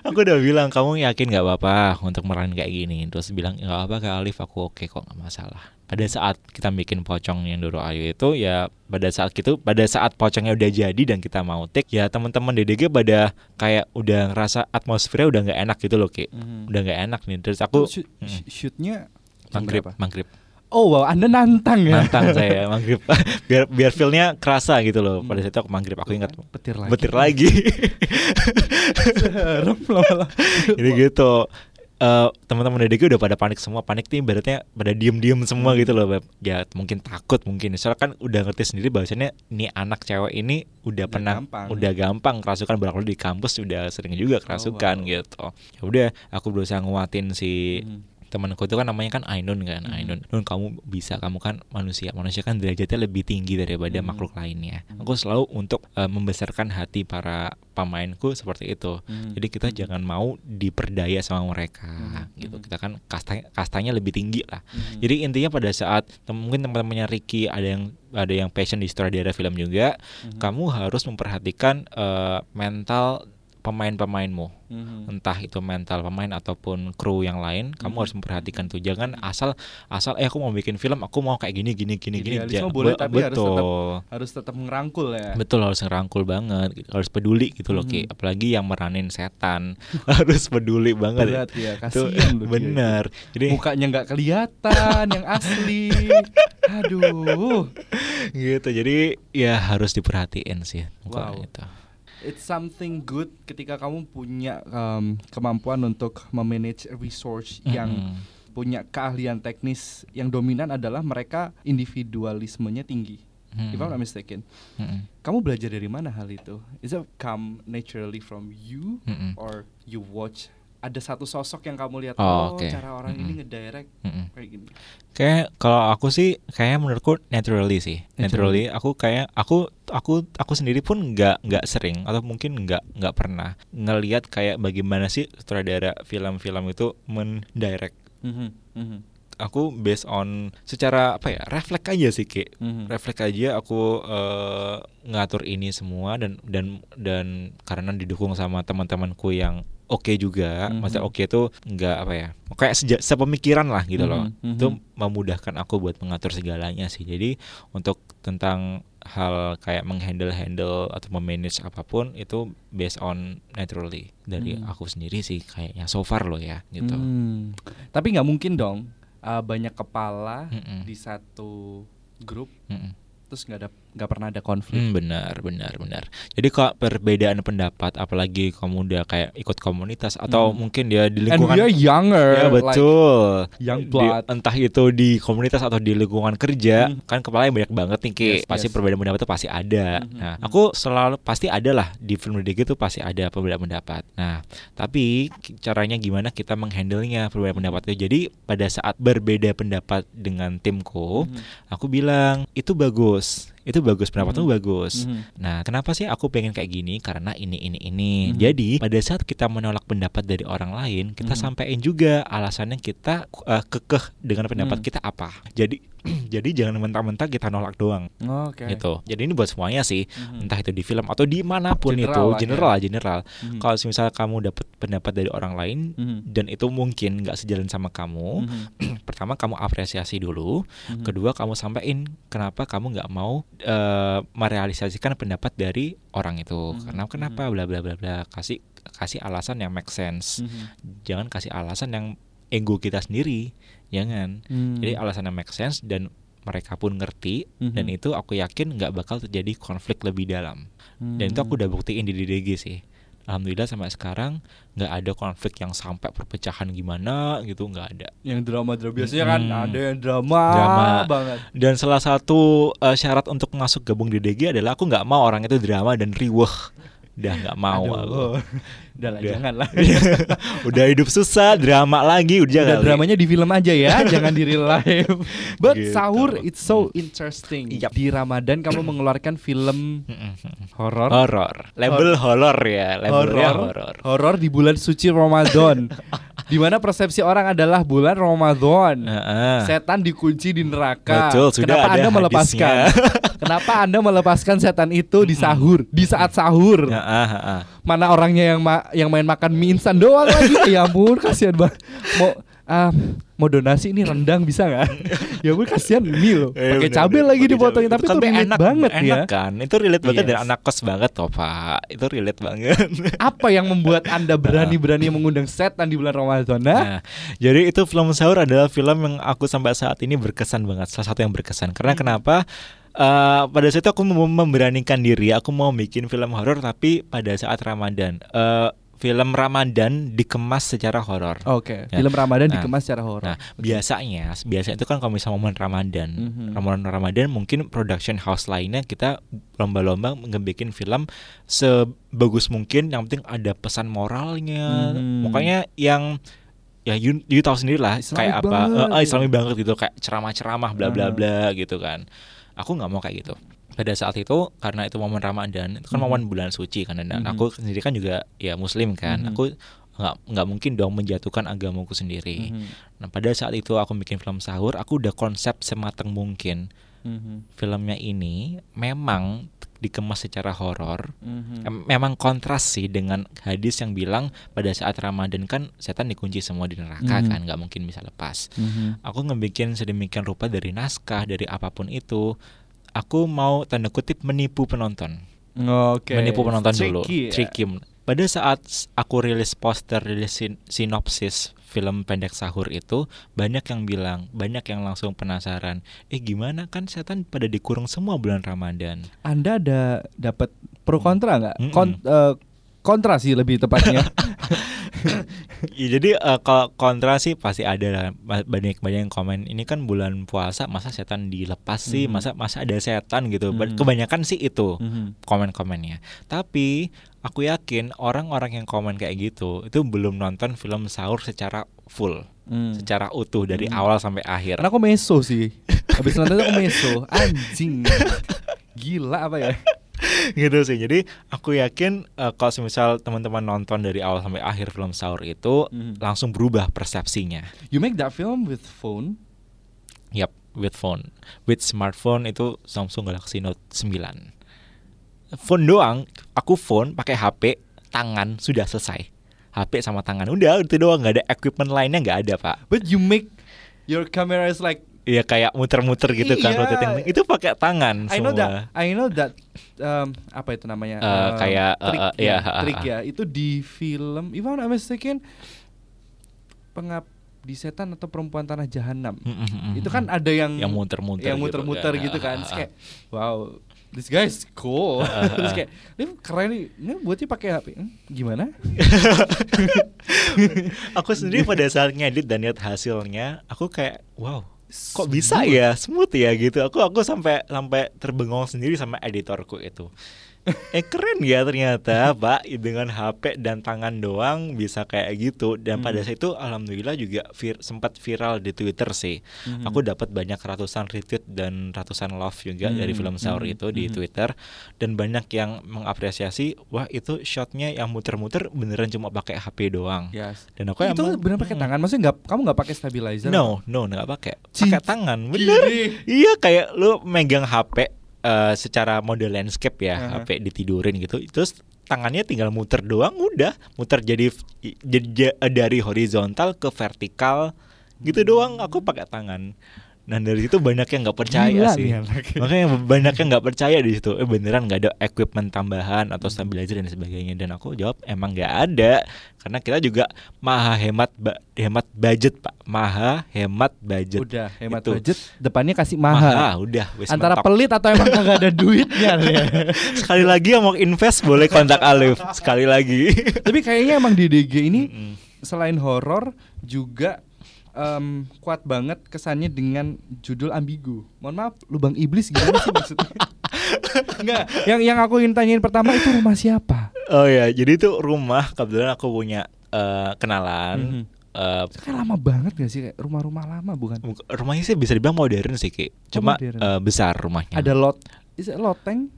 aku udah bilang kamu yakin nggak apa-apa untuk meranin kayak gini terus bilang nggak apa kak Alif aku oke kok nggak masalah pada saat kita bikin pocong yang Doro Ayu itu ya pada saat gitu pada saat pocongnya udah jadi dan kita mau take ya teman-teman DDG pada kayak udah ngerasa atmosfernya udah nggak enak gitu loh ki
Mhm.
udah nggak enak nih terus aku
shoot,
Mm.
sh- shootnya berapa?
manggrib
Oh wow, Anda nantang ya.
nantang saya manggrib biar biar feelnya kerasa gitu loh pada
Hmm.
saat itu aku manggrib aku ingat
petir lagi.
betir lagi
Serem lama-lama.
jadi gitu eh teman-teman DDG udah pada panik semua panik nih ibaratnya pada diem-diem semua
Hmm.
gitu loh Beb. ya mungkin takut mungkin soalnya kan udah ngerti sendiri bahwasannya nih anak cewek ini udah,
Udah
pernah
gampang.
udah gampang kerasukan berlalu di kampus udah sering juga kerasukan
wow.
gitu ya udah aku berusaha nguatin si
Mhm.
Temanku itu kan namanya kan Ainun kan
Mhm.
Ainun Nun kamu bisa kamu kan manusia manusia kan derajatnya lebih tinggi daripada
Mhm.
makhluk lainnya
Mhm.
aku selalu untuk eh, membesarkan hati para pemainku seperti itu
Mhm.
jadi kita jangan mau diperdaya sama mereka
Mhm.
gitu
Mhm.
kita kan kastanya kastanya lebih tinggi lah
Mhm.
jadi intinya pada saat tem- mungkin teman-temannya Ricky ada yang ada yang passion di sutradara film juga
Mhm.
kamu harus memperhatikan eh, mental pemain-pemainmu
Mhm.
entah itu mental pemain ataupun kru yang lain kamu
Mhm.
harus memperhatikan tuh jangan asal asal eh aku mau bikin film aku mau kayak gini gini gini gini
Idealisme
Ja-
boleh,
be-
tapi harus tetap
betul
harus tetap ngerangkul ya.
betul harus ngerangkul banget gitu. harus peduli gitu loh Ki
Mhm.
apalagi yang meranin setan harus peduli banget
Berat ya,
Tuh,
kasihan dia
bener jadi.
Mukanya nggak kelihatan yang asli. Aduh.
gitu jadi ya harus diperhatiin sih muka
Wow.
itu
It's something good ketika kamu punya um, kemampuan untuk memanage resource yang
Mm-mm.
punya keahlian teknis yang dominan adalah mereka individualismenya tinggi. If I'm not mistaken.
Mm-mm.
Kamu belajar dari mana hal itu? Is it come naturally from you
Mm-mm.
or you watch ada satu sosok yang kamu lihat
Oh,
oh,
oke.
cara orang ini
Mm-mm.
ngedirect
Mm-mm.
kayak gini.
Kayak kalau aku sih kayak menurutku naturally sih.
Naturally.
Naturally aku kayak aku aku aku sendiri pun nggak nggak sering atau mungkin nggak nggak pernah ngelihat kayak bagaimana sih sutradara film-film itu mendirect
Mhm, mhm.
aku based on secara apa ya refleks aja sih Ki.
Mhm.
refleks aja aku eh, ngatur ini semua dan dan dan karena didukung sama teman-temanku yang oke juga
Mhm.
maksudnya oke itu nggak apa ya kayak seja, sepemikiran lah gitu loh
Mhm,
itu memudahkan aku buat mengatur segalanya sih jadi untuk tentang hal kayak menghandle handle atau memanage apa pun itu based on naturally dari
Mhm.
aku sendiri sih kayaknya so far loh ya gitu
Hmm. Tapi nggak mungkin dong uh, banyak kepala
Mm-mm.
di satu grup
Mm-mm.
terus nggak ada nggak pernah ada konflik.
Hmm, benar, benar, benar. Jadi kalau perbedaan pendapat, apalagi kamu udah kayak ikut komunitas atau
Hmm.
mungkin dia di
And
lingkungan
we are younger.
Ya
like-
betul.
young
Di- entah itu di komunitas atau di lingkungan kerja,
Hmm.
kan kepalanya banyak banget nih Ki.
Yes,
pasti
yes.
perbedaan pendapat itu pasti ada.
Mhm,
Nah,
mhm.
aku selalu pasti ada lah di film DG itu pasti ada perbedaan pendapat. Nah, tapi caranya gimana kita menghandlenya perbedaan pendapat itu. Jadi pada saat berbeda pendapat dengan timku,
Mhm.
aku bilang itu bagus. Itu bagus pendapatmu
Mhm.
bagus.
Mhm.
Nah, kenapa sih aku pengen kayak gini? Karena ini ini ini.
Mhm.
Jadi, pada saat kita menolak pendapat dari orang lain, kita
Mhm.
sampaikan juga alasannya kita uh, kekeh dengan pendapat
Mhm.
kita apa. Jadi jadi jangan mentah-mentah kita nolak doang
Oke.
gitu. Jadi ini buat semuanya sih,
Mhm.
entah itu di film atau di mana pun
General
itu,
lah ya.
general general.
Mhm.
Kalau misalnya kamu dapat pendapat dari orang lain
Mhm.
dan itu mungkin nggak sejalan sama kamu,
Mhm.
pertama kamu apresiasi dulu,
Mhm.
kedua kamu sampaikan kenapa kamu nggak mau eh, merealisasikan pendapat dari orang itu
Mhm,
karena kenapa bla bla bla bla kasih kasih alasan yang make sense
Mhm.
jangan kasih alasan yang ego kita sendiri jangan
Hmm.
jadi alasan yang make sense dan mereka pun ngerti dan
Mhm.
itu aku yakin nggak bakal terjadi konflik lebih dalam dan itu aku
Hmm.
udah buktiin di DDG sih alhamdulillah sampai sekarang nggak ada konflik yang sampai perpecahan gimana gitu nggak ada
yang drama drama biasanya kan
Mm-mm.
ada yang drama,
Drama.
banget.
Dan salah satu uh, syarat untuk masuk gabung di DG adalah aku nggak mau orang itu drama dan riweh. Udah nggak mau
Aduh.
aku.
Udah lah,
Udah.
jangan lah.
Udah hidup susah, drama lagi udah,
Udah
kali.
dramanya di film aja ya, jangan di real life. But
Gitu.
sahur it's so interesting.
Yap.
Di Ramadan kamu mengeluarkan film
Mm-mm.
horor.
Horor. Label horor ya, labelnya horor.
Horor di bulan suci Ramadan. di mana persepsi orang adalah bulan Ramadan.
Heeh.
Setan dikunci di neraka.
Betul, sudah
Kenapa
ada
Anda melepaskan? Kenapa Anda melepaskan setan itu di sahur, di saat sahur?
Heeh, heeh.
Mana orangnya yang ma- yang main makan mie instan doang lagi? ya ampun, kasihan banget. Mau ah, mau donasi ini rendang bisa nggak? ya ampun kasihan mie loh.
Eh,
Pakai cabai lagi dipotongin tapi itu relate
enak
banget
enak
ya.
kan itu relate banget dan
Yes.
anak kos banget toh pak itu relate banget
Apa yang membuat Anda berani-berani mengundang setan di bulan Ramadan? Nah,
Nah, jadi itu film sahur adalah film yang aku sampai saat ini berkesan banget. Salah satu yang berkesan. Karena
Hmm.
kenapa? Eh, pada saat itu aku mem- memberanikan diri, aku mau bikin film horor tapi pada saat Ramadan. Eh, film Ramadan dikemas secara horor.
Oke,
Ya.
film Ramadan
Nah,
dikemas secara horor.
Nah, biasanya, biasanya itu kan kalau misalnya momen Ramadan,
Mhm.
Ramadan Ramadan mungkin production house lainnya kita lomba-lomba ngebikin film sebagus mungkin. Yang penting ada pesan moralnya.
Mhm.
Pokoknya yang ya you, you tahu sendiri lah kayak apa
banget,
eh,
ya.
Islami banget gitu kayak ceramah-ceramah bla bla bla gitu kan. Aku nggak mau kayak gitu. Pada saat itu karena itu momen Ramadan, itu kan
Mhm.
momen bulan suci kan dan
Mhm.
aku sendiri kan juga ya muslim kan.
Mhm.
Aku nggak nggak mungkin dong menjatuhkan agamaku sendiri.
Mhm.
Nah pada saat itu aku bikin film sahur, aku udah konsep sematang mungkin
Mhm.
filmnya ini memang dikemas secara horor.
Mhm.
Em- Memang kontras sih dengan hadis yang bilang pada saat Ramadan kan setan dikunci semua di neraka
Mhm.
kan, nggak mungkin bisa lepas.
Mhm.
Aku ngebikin sedemikian rupa dari naskah dari apa pun itu, aku mau tanda kutip menipu penonton
Oke.
menipu penonton dulu.
Tricky ya.
Tricky. Pada saat aku rilis poster, rilis sin- sinopsis film pendek sahur itu, banyak yang bilang, banyak yang langsung penasaran. Eh gimana kan setan pada dikurung semua bulan Ramadan.
Anda ada dapat pro kontra nggak?
Mm-mm.
Kon- eh, kontra sih lebih tepatnya.
Ya, jadi eh, kalau kontra sih pasti ada banyak banyak yang komen. Ini kan bulan puasa, masa setan dilepas sih?
Mhm.
Masa masa ada setan gitu? Ba-
Mhm.
Kebanyakan sih itu.
Mhm.
komen-komennya. Tapi aku yakin orang-orang yang komen kayak gitu itu belum nonton film sahur secara full,
Hmm.
secara utuh dari
Hmm.
awal sampai akhir.
Karena aku meso sih. Habis nonton aku meso. Anjing. Gila apa ya?
gitu sih. Jadi aku yakin eh, kalau misal teman-teman nonton dari awal sampai akhir film sahur itu
Mhm.
langsung berubah persepsinya.
You make that film with phone.
Yap, with phone. With smartphone itu Samsung Galaxy Note 9. Phone doang, aku phone pakai HP, tangan sudah selesai. HP sama tangan udah itu doang nggak ada equipment lainnya nggak ada pak.
But you make your camera is like
Iya kayak muter-muter gitu kan
Iya.
rotating. Itu pakai tangan
I know
semua.
that I know that um, apa itu namanya
Eh,
Um,
kayak, eh,
trik
eh,
ya,
iya, ha, ha,
trik ya itu di film if I'm not mistaken pengap di setan atau perempuan tanah jahanam
Mm, mm, mm,
itu kan ada yang
Yang muter-muter
yang
gitu
muter-muter
kan.
gitu kan Terus kayak wow this guy is cool.
Ah,
terus kayak ini keren nih. Ini buatnya pakai HP Hmm, gimana?
Aku sendiri pada saat ngedit dan lihat hasilnya, aku kayak wow, kok bisa ya? Smooth ya? Gitu. Aku aku sampai sampai terbengong sendiri sama editorku itu. Eh keren ya ternyata Pak dengan HP dan tangan doang bisa kayak gitu dan pada
Mhm.
saat itu alhamdulillah juga vir- sempat viral di Twitter sih.
Mhm.
Aku dapat banyak ratusan retweet dan ratusan love juga dari
Mhm,
film Sahur
mhm,
itu di. Twitter dan banyak yang mengapresiasi wah itu shotnya yang muter-muter beneran cuma pakai HP doang.
Yes.
Dan aku
itu
emang-
benar pakai tangan maksudnya nggak kamu nggak pakai stabilizer
No, no, nggak pakai. Pakai tangan, bener.
Gini.
Iya, kayak lu megang HP eh, secara mode landscape ya. HP ditidurin gitu. Terus tangannya tinggal muter doang, udah muter jadi jadi dari horizontal ke vertikal gitu doang. Aku pakai tangan. Nah dari situ banyak yang nggak percaya
Gila
sih.
nih.
Makanya banyak yang nggak percaya di situ. Eh beneran nggak ada equipment tambahan atau stabilizer dan sebagainya. Dan aku jawab emang nggak ada. Karena kita juga maha hemat ba- hemat budget pak. Maha hemat budget.
udah hemat
Itu.
budget depannya kasih
Maha,
mahal
udah.
antara
mentok.
pelit atau emang nggak ada duitnya nih ya.
Sekali lagi yang mau invest boleh kontak Alif. Sekali lagi.
Tapi kayaknya emang di DG ini
Mm-mm.
selain horor juga em, kuat banget kesannya dengan judul ambigu. Mohon maaf, lubang iblis gimana sih maksudnya? Enggak, yang yang aku ingin tanyain pertama itu rumah siapa?
Oh ya, jadi itu rumah kebetulan aku punya eh, kenalan.
Mhm.
Eh,
Kayak lama banget gak sih kayak rumah-rumah lama bukan?
rumahnya sih bisa dibilang modern sih Ki. Cuma
modern.
eh, besar rumahnya.
Ada lot, is it loteng?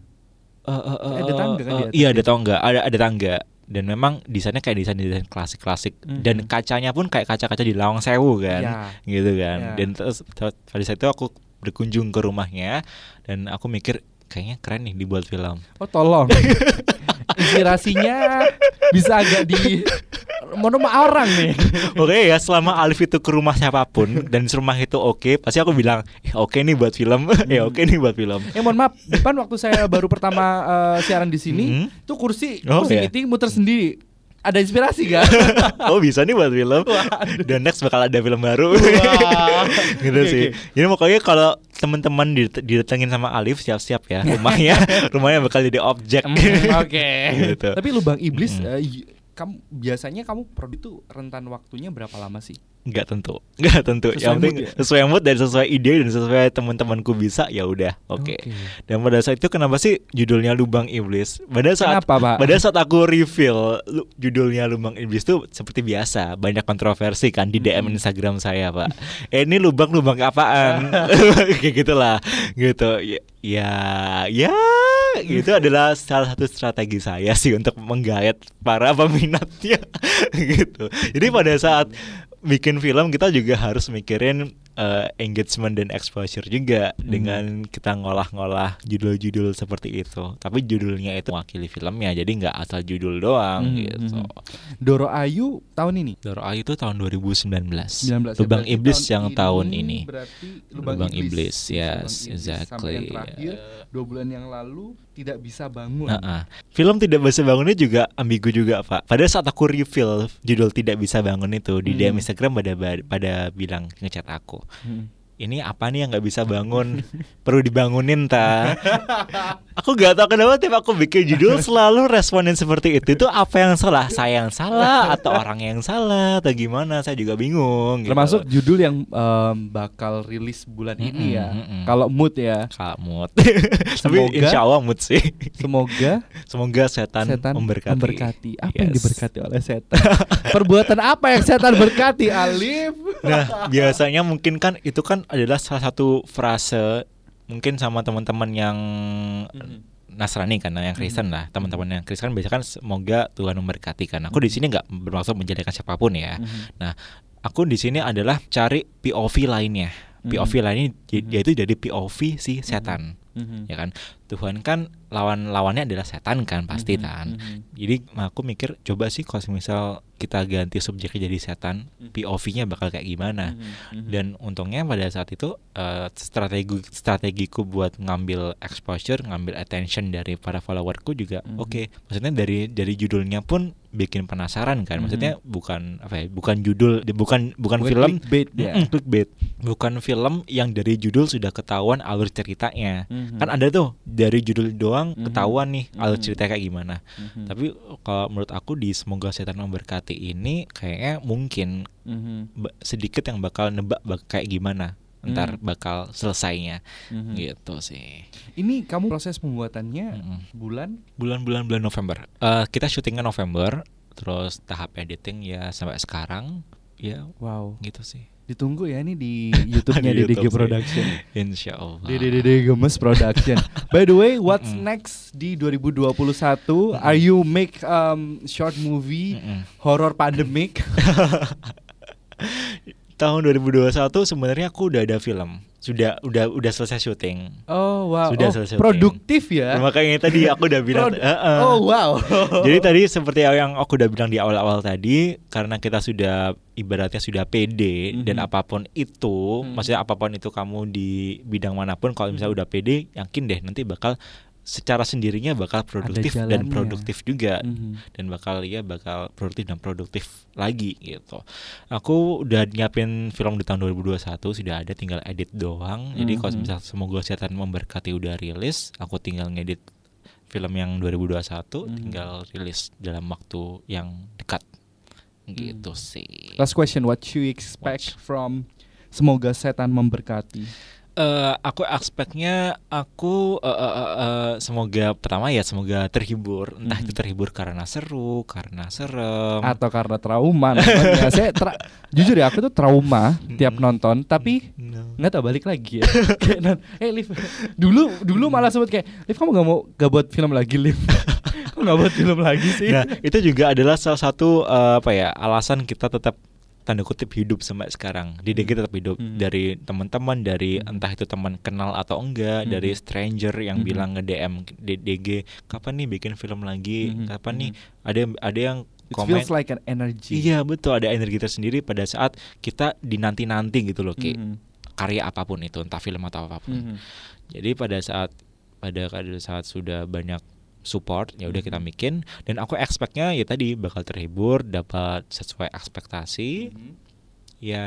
Eh, eh, eh,
Ada tangga kan atas
Iya
ya?
ada tangga, ada ada tangga. Dan memang desainnya kayak desain desain klasik klasik. Dan
Mhm.
kacanya pun kayak kaca-kaca di Lawang Sewu kan,
Ya.
gitu kan.
Ya.
Dan terus ter- pada saat itu aku berkunjung ke rumahnya dan aku mikir kayaknya keren nih dibuat film.
Oh tolong Inspirasinya bisa agak di Mau orang nih
Oke ya, selama Alif itu ke rumah siapa pun dan rumah itu oke, pasti aku bilang, "Eh, oke nih buat film, ya oke nih buat film.
Eh mohon maaf Depan waktu saya baru pertama eh, siaran di sini
Mhm.
Tuh kursi
Oh,
Kursi
iya.
meeting muter sendiri Ada inspirasi gak?
oh bisa nih buat film. Dan next bakal ada film baru.
Wah.
gitu
Oke,
sih.
oke.
Jadi pokoknya kalau teman-teman didatengin sama Alif siap-siap ya rumahnya, rumahnya bakal jadi objek.
Hmm, Oke
Gitu.
Tapi lubang iblis eh, y- kamu biasanya kamu produk itu rentan waktunya berapa lama sih?
Nggak tentu, nggak tentu.
Sesuai
yang penting
mood ya?
sesuai mood dan sesuai ide dan sesuai teman-temanku bisa ya udah, oke.
Oke.
Dan pada saat itu kenapa sih judulnya Lubang Iblis? Pada saat
Kenapa, Pak?
pada saat aku reveal judulnya Lubang Iblis tuh seperti biasa banyak kontroversi kan di DM. Instagram saya, Pak. eh ini lubang-lubang apaan? Kayak gitulah. Gitu. Ya ya, ya itu adalah salah satu strategi saya sih untuk menggayat para peminatnya gitu. Jadi pada saat bikin film kita juga harus mikirin eh, engagement dan exposure juga
Hmm.
dengan kita ngolah-ngolah judul-judul seperti itu. Tapi judulnya itu mewakili filmnya, jadi nggak asal judul doang
Hmm,
gitu.
hmm. Doro Ayu tahun ini
Doro Ayu itu tahun 2019.
19 ya,
Lubang
berarti
Iblis yang tahun ini.
Berarti
Lubang Iblis, yes,
Lubang Iblis Sampai
exactly.
yang terakhir dua bulan yang lalu tidak bisa bangun.
Nah, ah. Film tidak bisa bangunnya juga ambigu juga pak. Pada saat aku reveal judul tidak bisa bangun itu di DM
Hmm.
Instagram pada pada bilang ngechat aku.
Hmm.
Ini apa nih yang nggak bisa bangun? Perlu dibangunin ta? aku gak tahu kenapa tiap aku bikin judul selalu responin seperti itu. Itu apa yang salah? Saya yang salah atau orang yang salah atau gimana? Saya juga bingung. gitu.
Termasuk judul yang em, bakal rilis bulan ini ya.
Mm-mm.
Kalau mood ya,
Kak mood. Tapi insya Allah mood sih.
semoga
Semoga setan,
setan
memberkati.
memberkati. Apa yang
Yes.
diberkati oleh setan? Perbuatan apa yang setan berkati, Alif?
Nah, biasanya mungkin kan itu kan adalah salah satu frase mungkin sama teman-teman yang
Mhm.
Nasrani kan, yang Kristen lah, teman-teman yang Kristen biasanya kan semoga Tuhan memberkati kan. Aku di sini nggak bermaksud menjadikan siapa pun
ya.
Nah, aku di sini adalah cari POV lainnya. POV
Mhm.
lainnya
Mhm.
yaitu dari POV si setan, ya kan. Tuhan kan lawan-lawannya adalah setan kan pasti
Mhm.
kan.
Mhm.
Jadi aku mikir coba sih kalau misal kita ganti subjeknya jadi setan,
Mhm.
POV-nya bakal kayak gimana.
Mhm. Mhm.
Dan untungnya pada saat itu eh, strategi strategiku buat ngambil exposure, ngambil attention dari para followerku juga
Mhm.
oke. Maksudnya dari dari judulnya pun bikin penasaran kan. Maksudnya bukan apa ya? Bukan judul, bukan bukan
Bukan
film
clickbait ya.
Mm-mm, clickbait. Bukan film yang dari judul sudah ketahuan alur ceritanya.
Mhm.
Kan ada tuh dari judul doang
Mhm.
ketahuan nih alur
Mhm.
ceritanya kayak gimana.
Mhm.
Tapi kalau menurut aku di semoga setan memberkati ini kayaknya mungkin
Mhm.
ba- sedikit yang bakal nebak bak kayak gimana ntar
Hmm.
bakal selesainya
Mhm.
gitu sih
Ini kamu proses pembuatannya
Mm-mm.
bulan?
bulan-bulan bulan November Eh, kita syutingnya November terus tahap editing ya sampai sekarang ya
Wow.
gitu sih
Ditunggu ya ini di YouTube-nya
Di
DDG
YouTube.
Production.
Insya Allah
DDD Gemes Production. By the way, what's
Mm-mm.
next di 2021? Are you make um, short movie
Mm-mm.
horror pandemic?
tahun 2021 sebenarnya aku udah ada film sudah udah udah selesai syuting
Oh wow,
Sudah
oh,
selesai
produktif ya.
makanya tadi aku udah bilang
Prod-
"Eh-eh."
Oh wow.
Jadi tadi seperti yang aku udah bilang di awal-awal tadi, karena kita sudah ibaratnya sudah pede
Mhm.
dan apa pun itu,
Mhm.
maksudnya apa pun itu kamu di bidang mana pun, kalau misalnya udah pede, yakin deh nanti bakal secara sendirinya bakal produktif dan produktif juga
Mhm.
dan bakal ya bakal produktif dan produktif lagi gitu. Aku udah nyiapin film di tahun 2021 sudah ada tinggal edit doang. Jadi kalau
Mhm.
misal semoga setan memberkati udah rilis, aku tinggal ngedit film yang 2021
Mhm.
tinggal rilis dalam waktu yang dekat. Gitu
Hmm.
sih.
Last question, what you expect from Semoga setan memberkati.
Eh, aku expectnya aku eh, eh, eh, eh, semoga pertama ya semoga terhibur entah
Mhm.
itu terhibur karena seru karena serem
Atau karena trauma nontonnya. Saya tra- jujur ya aku tuh trauma tiap nonton, tapi
No.
nggak tahu balik lagi ya. kayak non, eh Liv, dulu dulu malah sempet kayak Liv kamu nggak mau gak buat film lagi Liv? Nggak buat film lagi sih?
Nah, itu juga adalah salah satu eh, apa ya alasan kita tetap tanda kutip hidup sampai sekarang. Di DG tetap hidup
Hmm.
dari teman-teman, dari
Hmm.
entah itu teman kenal atau enggak,
Hmm.
dari stranger yang
Hmm.
bilang nge DM DG, kapan nih bikin film lagi?
Hmm.
Kapan nih
Hmm.
ada ada yang
It
komen
feels like an energy.
Iya betul ada energi tersendiri pada saat kita dinanti-nanti gitu loh Ki.
Mhm.
Karya apa pun itu entah film atau apa pun.
Mhm.
Jadi pada saat pada saat sudah banyak support ya udah kita bikin dan aku expectnya ya tadi bakal terhibur dapat sesuai ekspektasi
Mhm.
ya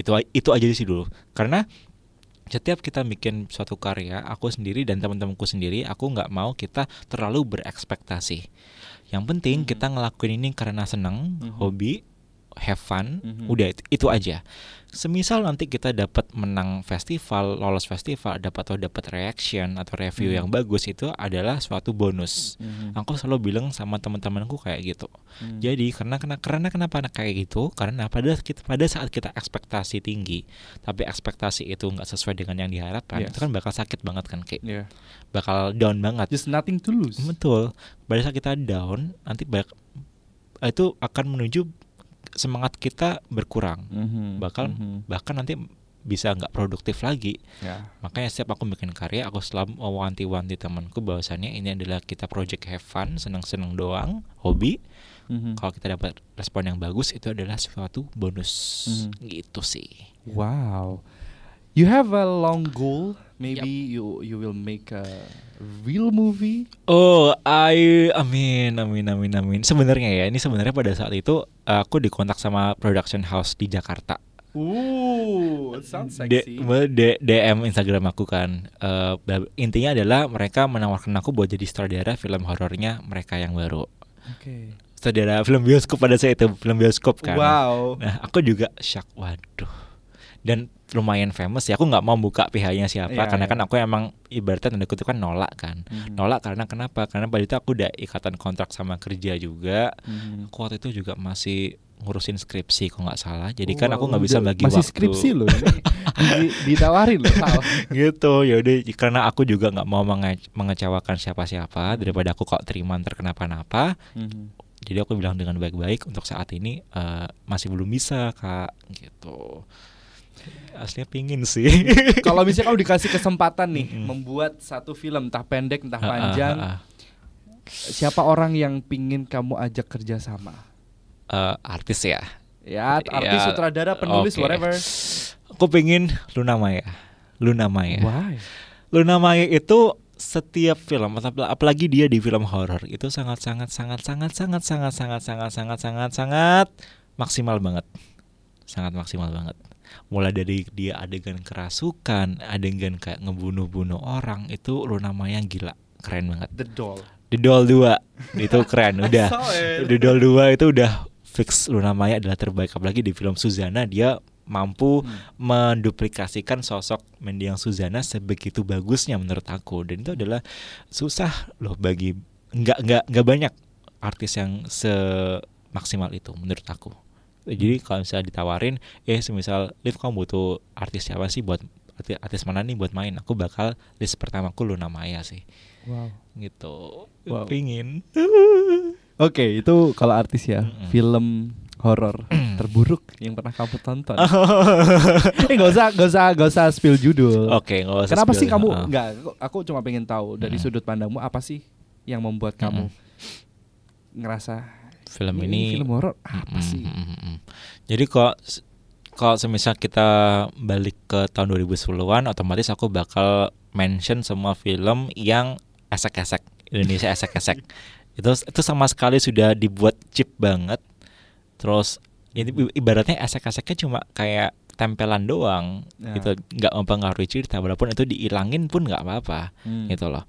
itu itu aja sih dulu karena setiap kita bikin suatu karya aku sendiri dan teman-temanku sendiri aku nggak mau kita terlalu berekspektasi yang penting
Mhm.
kita ngelakuin ini karena senang
Mhm.
hobi have fun
Mhm.
udah itu, itu aja semisal nanti kita dapat menang festival lolos festival dapat atau dapat reaction atau review
Mhm.
yang bagus itu adalah suatu bonus
Mhm.
aku selalu bilang sama teman-temanku kayak gitu
Mhm.
jadi karena karena karena kenapa kayak gitu? Karena pada kita pada saat kita ekspektasi tinggi, tapi ekspektasi itu nggak sesuai dengan yang diharapkan,
Yes.
itu kan bakal sakit banget kan, kayak
Yeah.
bakal down banget.
Just nothing to lose.
Betul. Pada saat kita down, nanti banyak itu akan menuju semangat kita berkurang.
Mhm.
Bakal
Mhm.
bahkan nanti bisa nggak produktif lagi.
Ya.
Makanya setiap aku bikin karya, aku selalu mewanti-wanti temanku bahwasannya ini adalah kita project have fun, senang-senang doang, hobi.
Mhm.
kalau kita dapat respon yang bagus itu adalah suatu bonus
Mhm.
gitu sih
Wow. You have a long goal. Maybe you you will make a real movie.
oh I amin amin amin amin sebenarnya ya ini sebenarnya pada saat itu aku dikontak sama production house di Jakarta
Ooh, it sounds
D- D- DM Instagram aku kan Eh, bla- intinya adalah mereka menawarkan aku buat jadi sutradara film horornya mereka yang baru
Oke.
sutradara film bioskop pada saat itu film bioskop kan
Wow.
Nah, aku juga shock. Waduh. dan lumayan famous ya. Aku nggak mau buka PH-nya siapa
Iya,
karena
iya.
kan aku emang ibaratnya tanda kutip kan nolak kan.
Mhm.
nolak karena kenapa? Karena pada itu aku udah ikatan kontrak sama kerja juga.
Mhm.
aku waktu itu juga masih ngurusin skripsi kalau nggak salah. Jadi kan aku nggak bisa bagi
masih
waktu.
skripsi loh ini. Di- ditawarin loh
gitu ya udah. Karena aku juga nggak mau menge- mengecewakan siapa-siapa daripada aku kok terima ntar kenapa-napa.
Mhm.
jadi aku bilang dengan baik-baik untuk saat ini eh, masih belum bisa kak. Gitu aslinya pingin sih
Kalau misalnya kamu dikasih kesempatan nih
Mm-mm.
membuat satu film entah pendek entah
Ah, ah,
panjang,
ah, ah.
siapa orang yang pingin kamu ajak kerja sama?
Eh, artis ya
Ya, artis,
Ya,
sutradara, penulis,
oke.
whatever.
aku pengen Luna Maya Luna Maya
Why?
Luna Maya itu setiap film apal- apalagi dia di film horor itu sangat sangat sangat sangat sangat sangat sangat sangat sangat sangat sangat maksimal banget sangat maksimal banget mulai dari dia adegan kerasukan adegan kayak ngebunuh-bunuh orang itu Luna Maya gila keren banget.
The Doll.
The Doll 2 itu keren udah. The Doll 2 itu udah fix Luna Maya adalah terbaik apalagi di film Suzana dia mampu menduplikasikan sosok mendiang Suzana sebegitu bagusnya menurut aku. Dan itu adalah susah loh bagi nggak nggak nggak banyak artis yang semaksimal itu menurut aku jadi kalau misalnya ditawarin eh semisal Liv kamu butuh artis siapa sih buat artis, artis mana nih buat main aku bakal list pertamaku Luna Maya sih
Wow.
gitu
Wow.
pingin
Oke, itu kalau artis ya,
Mm-mm.
film horor terburuk yang pernah kamu tonton. eh nggak usah, nggak usah, nggak usah spill judul.
Oke, nggak usah
Kenapa
spill
sih kamu
Ah.
nggak? Aku cuma pengen tahu dari
Mm-mm.
sudut pandangmu apa sih yang membuat kamu
Mm-mm.
ngerasa
film ini
film horor apa
Mm,
sih?
mm, mm, mm. Jadi kok kalau semisal kita balik ke tahun 2010-an otomatis aku bakal mention semua film yang esek-esek Indonesia esek-esek. itu itu sama sekali sudah dibuat cheap banget. Terus ini ibaratnya esek-eseknya cuma kayak tempelan doang
Ya.
gitu nggak mempengaruhi cerita walaupun itu diilangin pun nggak apa-apa
Hmm.
gitu loh.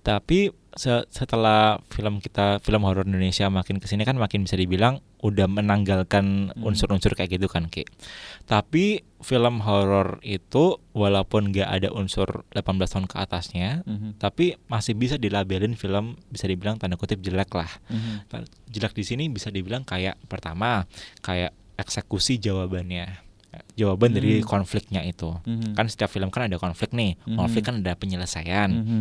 Tapi se- setelah film kita film horor Indonesia makin ke sini kan makin bisa dibilang udah menanggalkan
Hmm.
unsur-unsur kayak gitu kan Ki. Tapi film horor itu walaupun nggak ada unsur 18 tahun ke atasnya,
Mhm.
tapi masih bisa dilabelin film bisa dibilang tanda kutip jelek lah.
Mhm.
Ta- Jelek di sini bisa dibilang kayak pertama kayak eksekusi jawabannya. Jawaban dari
Hmm.
konfliknya itu.
Mhm.
Kan setiap film kan ada konflik nih.
Mhm.
Konflik kan ada penyelesaian
Mhm.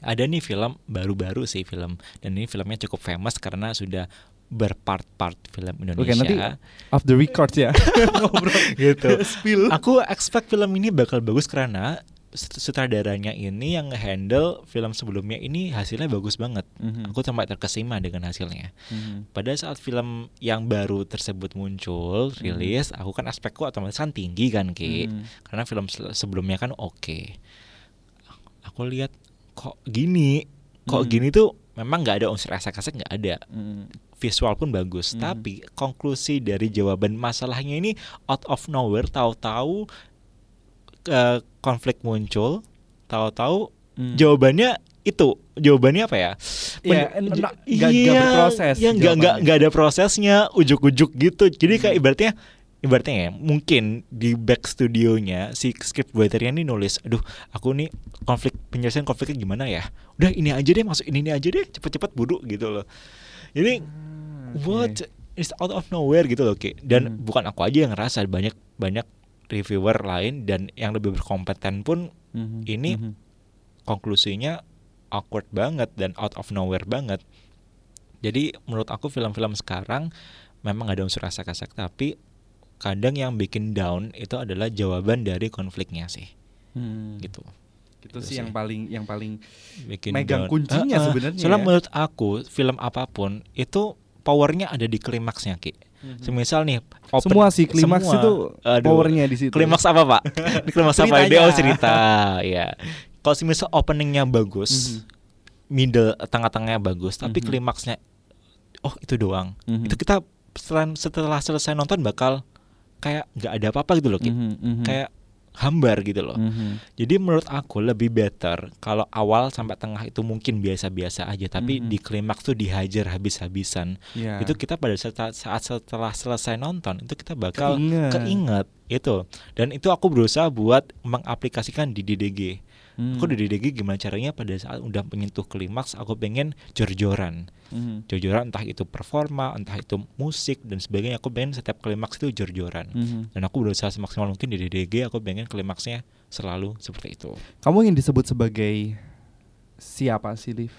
Ada nih film baru-baru sih film dan ini filmnya cukup famous karena sudah berpart-part film
Oke, nanti
Indonesia
off the record ya.
Gitu.
spill.
Aku expect film ini bakal bagus karena sut- sutradaranya ini yang handle film sebelumnya ini hasilnya bagus banget.
Mhm.
Aku sampai terkesima dengan hasilnya.
Mhm.
Pada saat film yang baru tersebut muncul, rilis, aku kan aspekku otomatis kan tinggi kan, Ki.
Mhm.
Karena film se- sebelumnya kan oke. Aku lihat kok gini, kok
Hmm.
gini tuh memang nggak ada unsur esek-esek nggak ada.
Mhm.
Visual pun bagus,
Hmm.
tapi konklusi dari jawaban masalahnya ini out of nowhere, tahu-tahu eh, konflik muncul, tahu-tahu
Mhm.
jawabannya itu jawabannya apa ya?
Iya, berproses
Iya, nggak nggak
jawabannya.
nggak ada prosesnya, ujuk-ujuk gitu. Jadi kayak
Hmm.
ibaratnya ibaratnya ya mungkin di back studionya si script writernya nih nulis, aduh aku nih konflik penyelesaian konfliknya gimana ya? Udah ini aja deh masuk ini, ini aja deh cepet-cepet buru gitu loh. Jadi
Ah, oke.
what is out of nowhere gitu loh Ki. Dan
Hmm.
bukan aku aja yang ngerasa banyak banyak reviewer lain dan yang lebih berkompeten pun
Mhm.
ini
Mhm.
konklusinya awkward banget dan out of nowhere banget. Jadi menurut aku film-film sekarang memang ada unsur rasa-kasak tapi kadang yang bikin down itu adalah jawaban dari konfliknya sih
Hmm.
gitu.
Itu
Gitu
sih
sih.
yang paling yang paling
Bikin
Megang
down.
kuncinya
Ah, ah.
sebenarnya
Soalnya
ya.
menurut aku film apa pun itu powernya ada di klimaksnya Ki. Semisal nih open-
semua sih klimaks
semua.
itu
Aduh.
powernya di situ.
Klimaks apa pak? Klimaks apa? Dia oh cerita, ya. Kalau semisal openingnya bagus,
Mhm.
middle tengah-tengahnya bagus, tapi
Mhm.
klimaksnya, oh itu doang.
Mhm.
Itu kita setelah, setelah selesai nonton bakal kayak nggak ada apa-apa gitu loh, Ki.
Mhm, mhm.
kayak hambar gitu loh.
Mhm.
Jadi menurut aku lebih better kalau awal sampai tengah itu mungkin biasa-biasa aja, tapi
Mhm.
di klimaks tuh dihajar habis-habisan.
Iya.
Itu kita pada saat, saat setelah selesai nonton itu kita bakal
Keinget.
keinget itu dan itu aku berusaha buat mengaplikasikan di DDG
Hmm.
aku di DDG gimana caranya pada saat udah menyentuh klimaks aku pengen jor-joran
Mhm.
jor-joran entah itu performa entah itu musik dan sebagainya aku pengen setiap klimaks itu jor-joran
Mhm.
dan aku berusaha semaksimal mungkin di DDG aku pengen klimaksnya selalu seperti itu
Kamu ingin disebut sebagai siapa sih, Liv?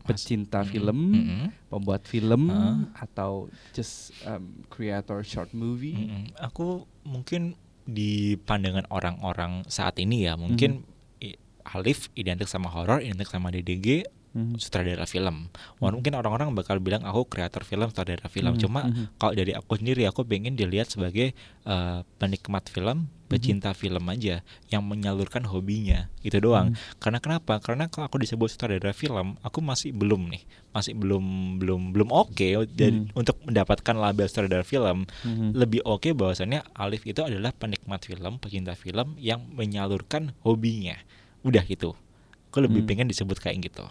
Pecinta
Mm-mm.
film,
Mm-mm.
pembuat film,
Ah.
atau just um, creator short movie?
Mm-mm. aku mungkin di pandangan orang-orang saat ini ya mungkin i- Alif identik sama horor identik sama DDG
Mhm.
sutradara film. Walaupun mungkin orang-orang bakal bilang aku kreator film, sutradara film.
Mhm,
Cuma
mhm.
kalau dari aku sendiri aku pengen dilihat sebagai eh, penikmat film, pecinta film aja yang menyalurkan hobinya. Itu doang.
Mhm.
Karena kenapa? Karena kalau aku disebut sutradara film, aku masih belum nih, masih belum belum belum oke dan
Mhm.
untuk mendapatkan label sutradara film.
Mhm.
Lebih oke bahwasannya Alif itu adalah penikmat film, pecinta film yang menyalurkan hobinya. Udah gitu. Aku lebih
Hmm.
pengen disebut kayak gitu.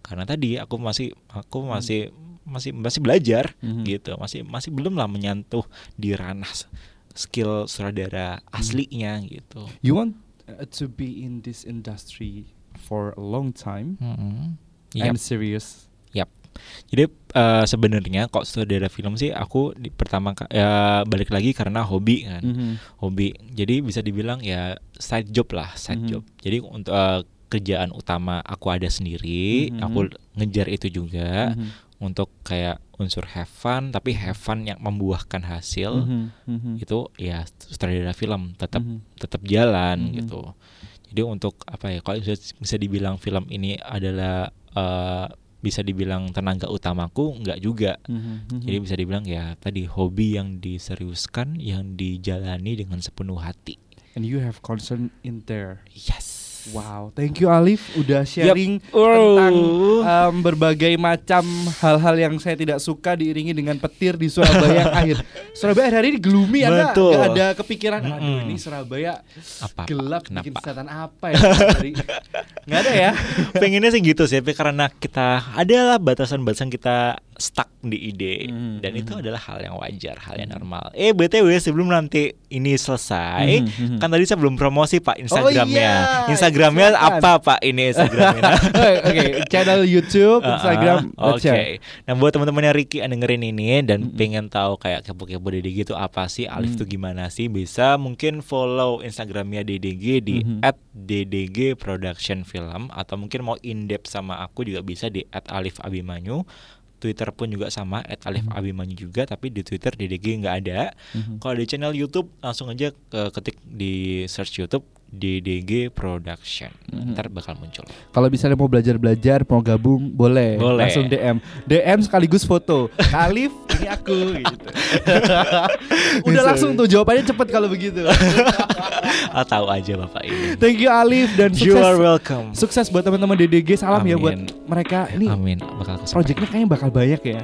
Karena tadi aku masih aku masih masih masih belajar
Mhm.
gitu. Masih masih belum lah menyentuh di ranah skill sutradara aslinya gitu.
You want uh, to be in this industry for a long time
Yap,
and serious.
Jadi eh, sebenarnya kok sutradara film sih aku di, pertama ya balik lagi karena hobi kan.
Mhm.
hobi. Jadi bisa dibilang ya side job lah, side
Mhm.
job. Jadi untuk eh, kerjaan utama aku ada sendiri,
Mhm.
aku ngejar itu juga
Mhm.
untuk kayak unsur have fun, tapi have fun yang membuahkan hasil
Mhm. Mhm.
itu ya sutradara film tetap
Mhm.
tetap jalan
Mhm.
gitu. Jadi untuk apa ya? Kalau bisa, bisa dibilang film ini adalah eh, bisa dibilang tenaga utamaku, enggak juga.
Mhm. Mhm.
Jadi bisa dibilang ya tadi hobi yang diseriuskan, yang dijalani dengan sepenuh hati.
and you have concern in there.
Yes.
Wow, thank you Alif udah sharing
Wow.
tentang um, berbagai macam hal-hal yang saya tidak suka diiringi dengan petir di Surabaya yang akhir. Surabaya hari ini gloomy Anda
Betul.
ada kepikiran aduh
Mm-mm.
ini Surabaya
Apa?
gelap bikin
Kenapa?
setan apa ya dari nggak ada ya.
Pengennya sih gitu sih, tapi karena kita adalah batasan-batasan kita stuck di ide
Hmm,
dan
hmm.
itu adalah hal yang wajar, hal yang normal. Eh btw sebelum nanti ini selesai,
Hmm, hmm, hmm.
kan tadi saya belum promosi pak Instagramnya.
iya,
Instagramnya
silakan.
apa pak ini Instagramnya?
Oke, channel YouTube, Instagram,
Oke.
let's share.
Nah buat teman-teman yang Ricky yang dengerin ini dan
Mm-mm.
pengen tahu kayak kepo-kepo DDG itu apa sih, Alif
Mm.
tuh gimana sih, bisa mungkin follow Instagramnya DDG di
Mhm.
@ddg production film atau mungkin mau in depth sama aku juga bisa di @alif_abimanyu. Twitter pun juga sama
Mhm.
@alif_abimanyu juga tapi di Twitter DDG nggak ada.
Mhm.
Kalau di channel YouTube langsung aja ke ketik di search YouTube DDG Production.
Mhm.
Ntar bakal muncul.
Kalau misalnya mau belajar-belajar, mau gabung, boleh.
Boleh.
Langsung DM. DM sekaligus foto. Alif, ini aku gitu. Udah
Bisa.
langsung tuh jawabannya cepet kalau begitu.
Ah, tahu aja Bapak ini.
Thank you Alif dan
You are
sukses.
welcome.
Sukses buat teman-teman DDG. Salam ya buat
Amin.
mereka. Ini
Amin. Bakal
projectnya kayaknya bakal banyak ya.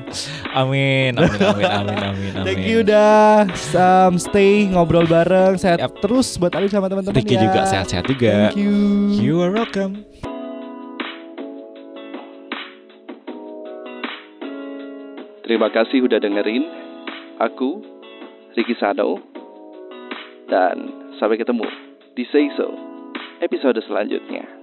Amin. Amin. Amin. Amin. Amin. amin.
Thank you udah um, stay ngobrol bareng. Sehat
Yap.
terus buat Alif sama teman-teman ya.
Juga sehat-sehat juga.
Thank you.
You are welcome.
Terima kasih udah dengerin. Aku, Ricky Sano. Dan sampai ketemu di Say So episode selanjutnya.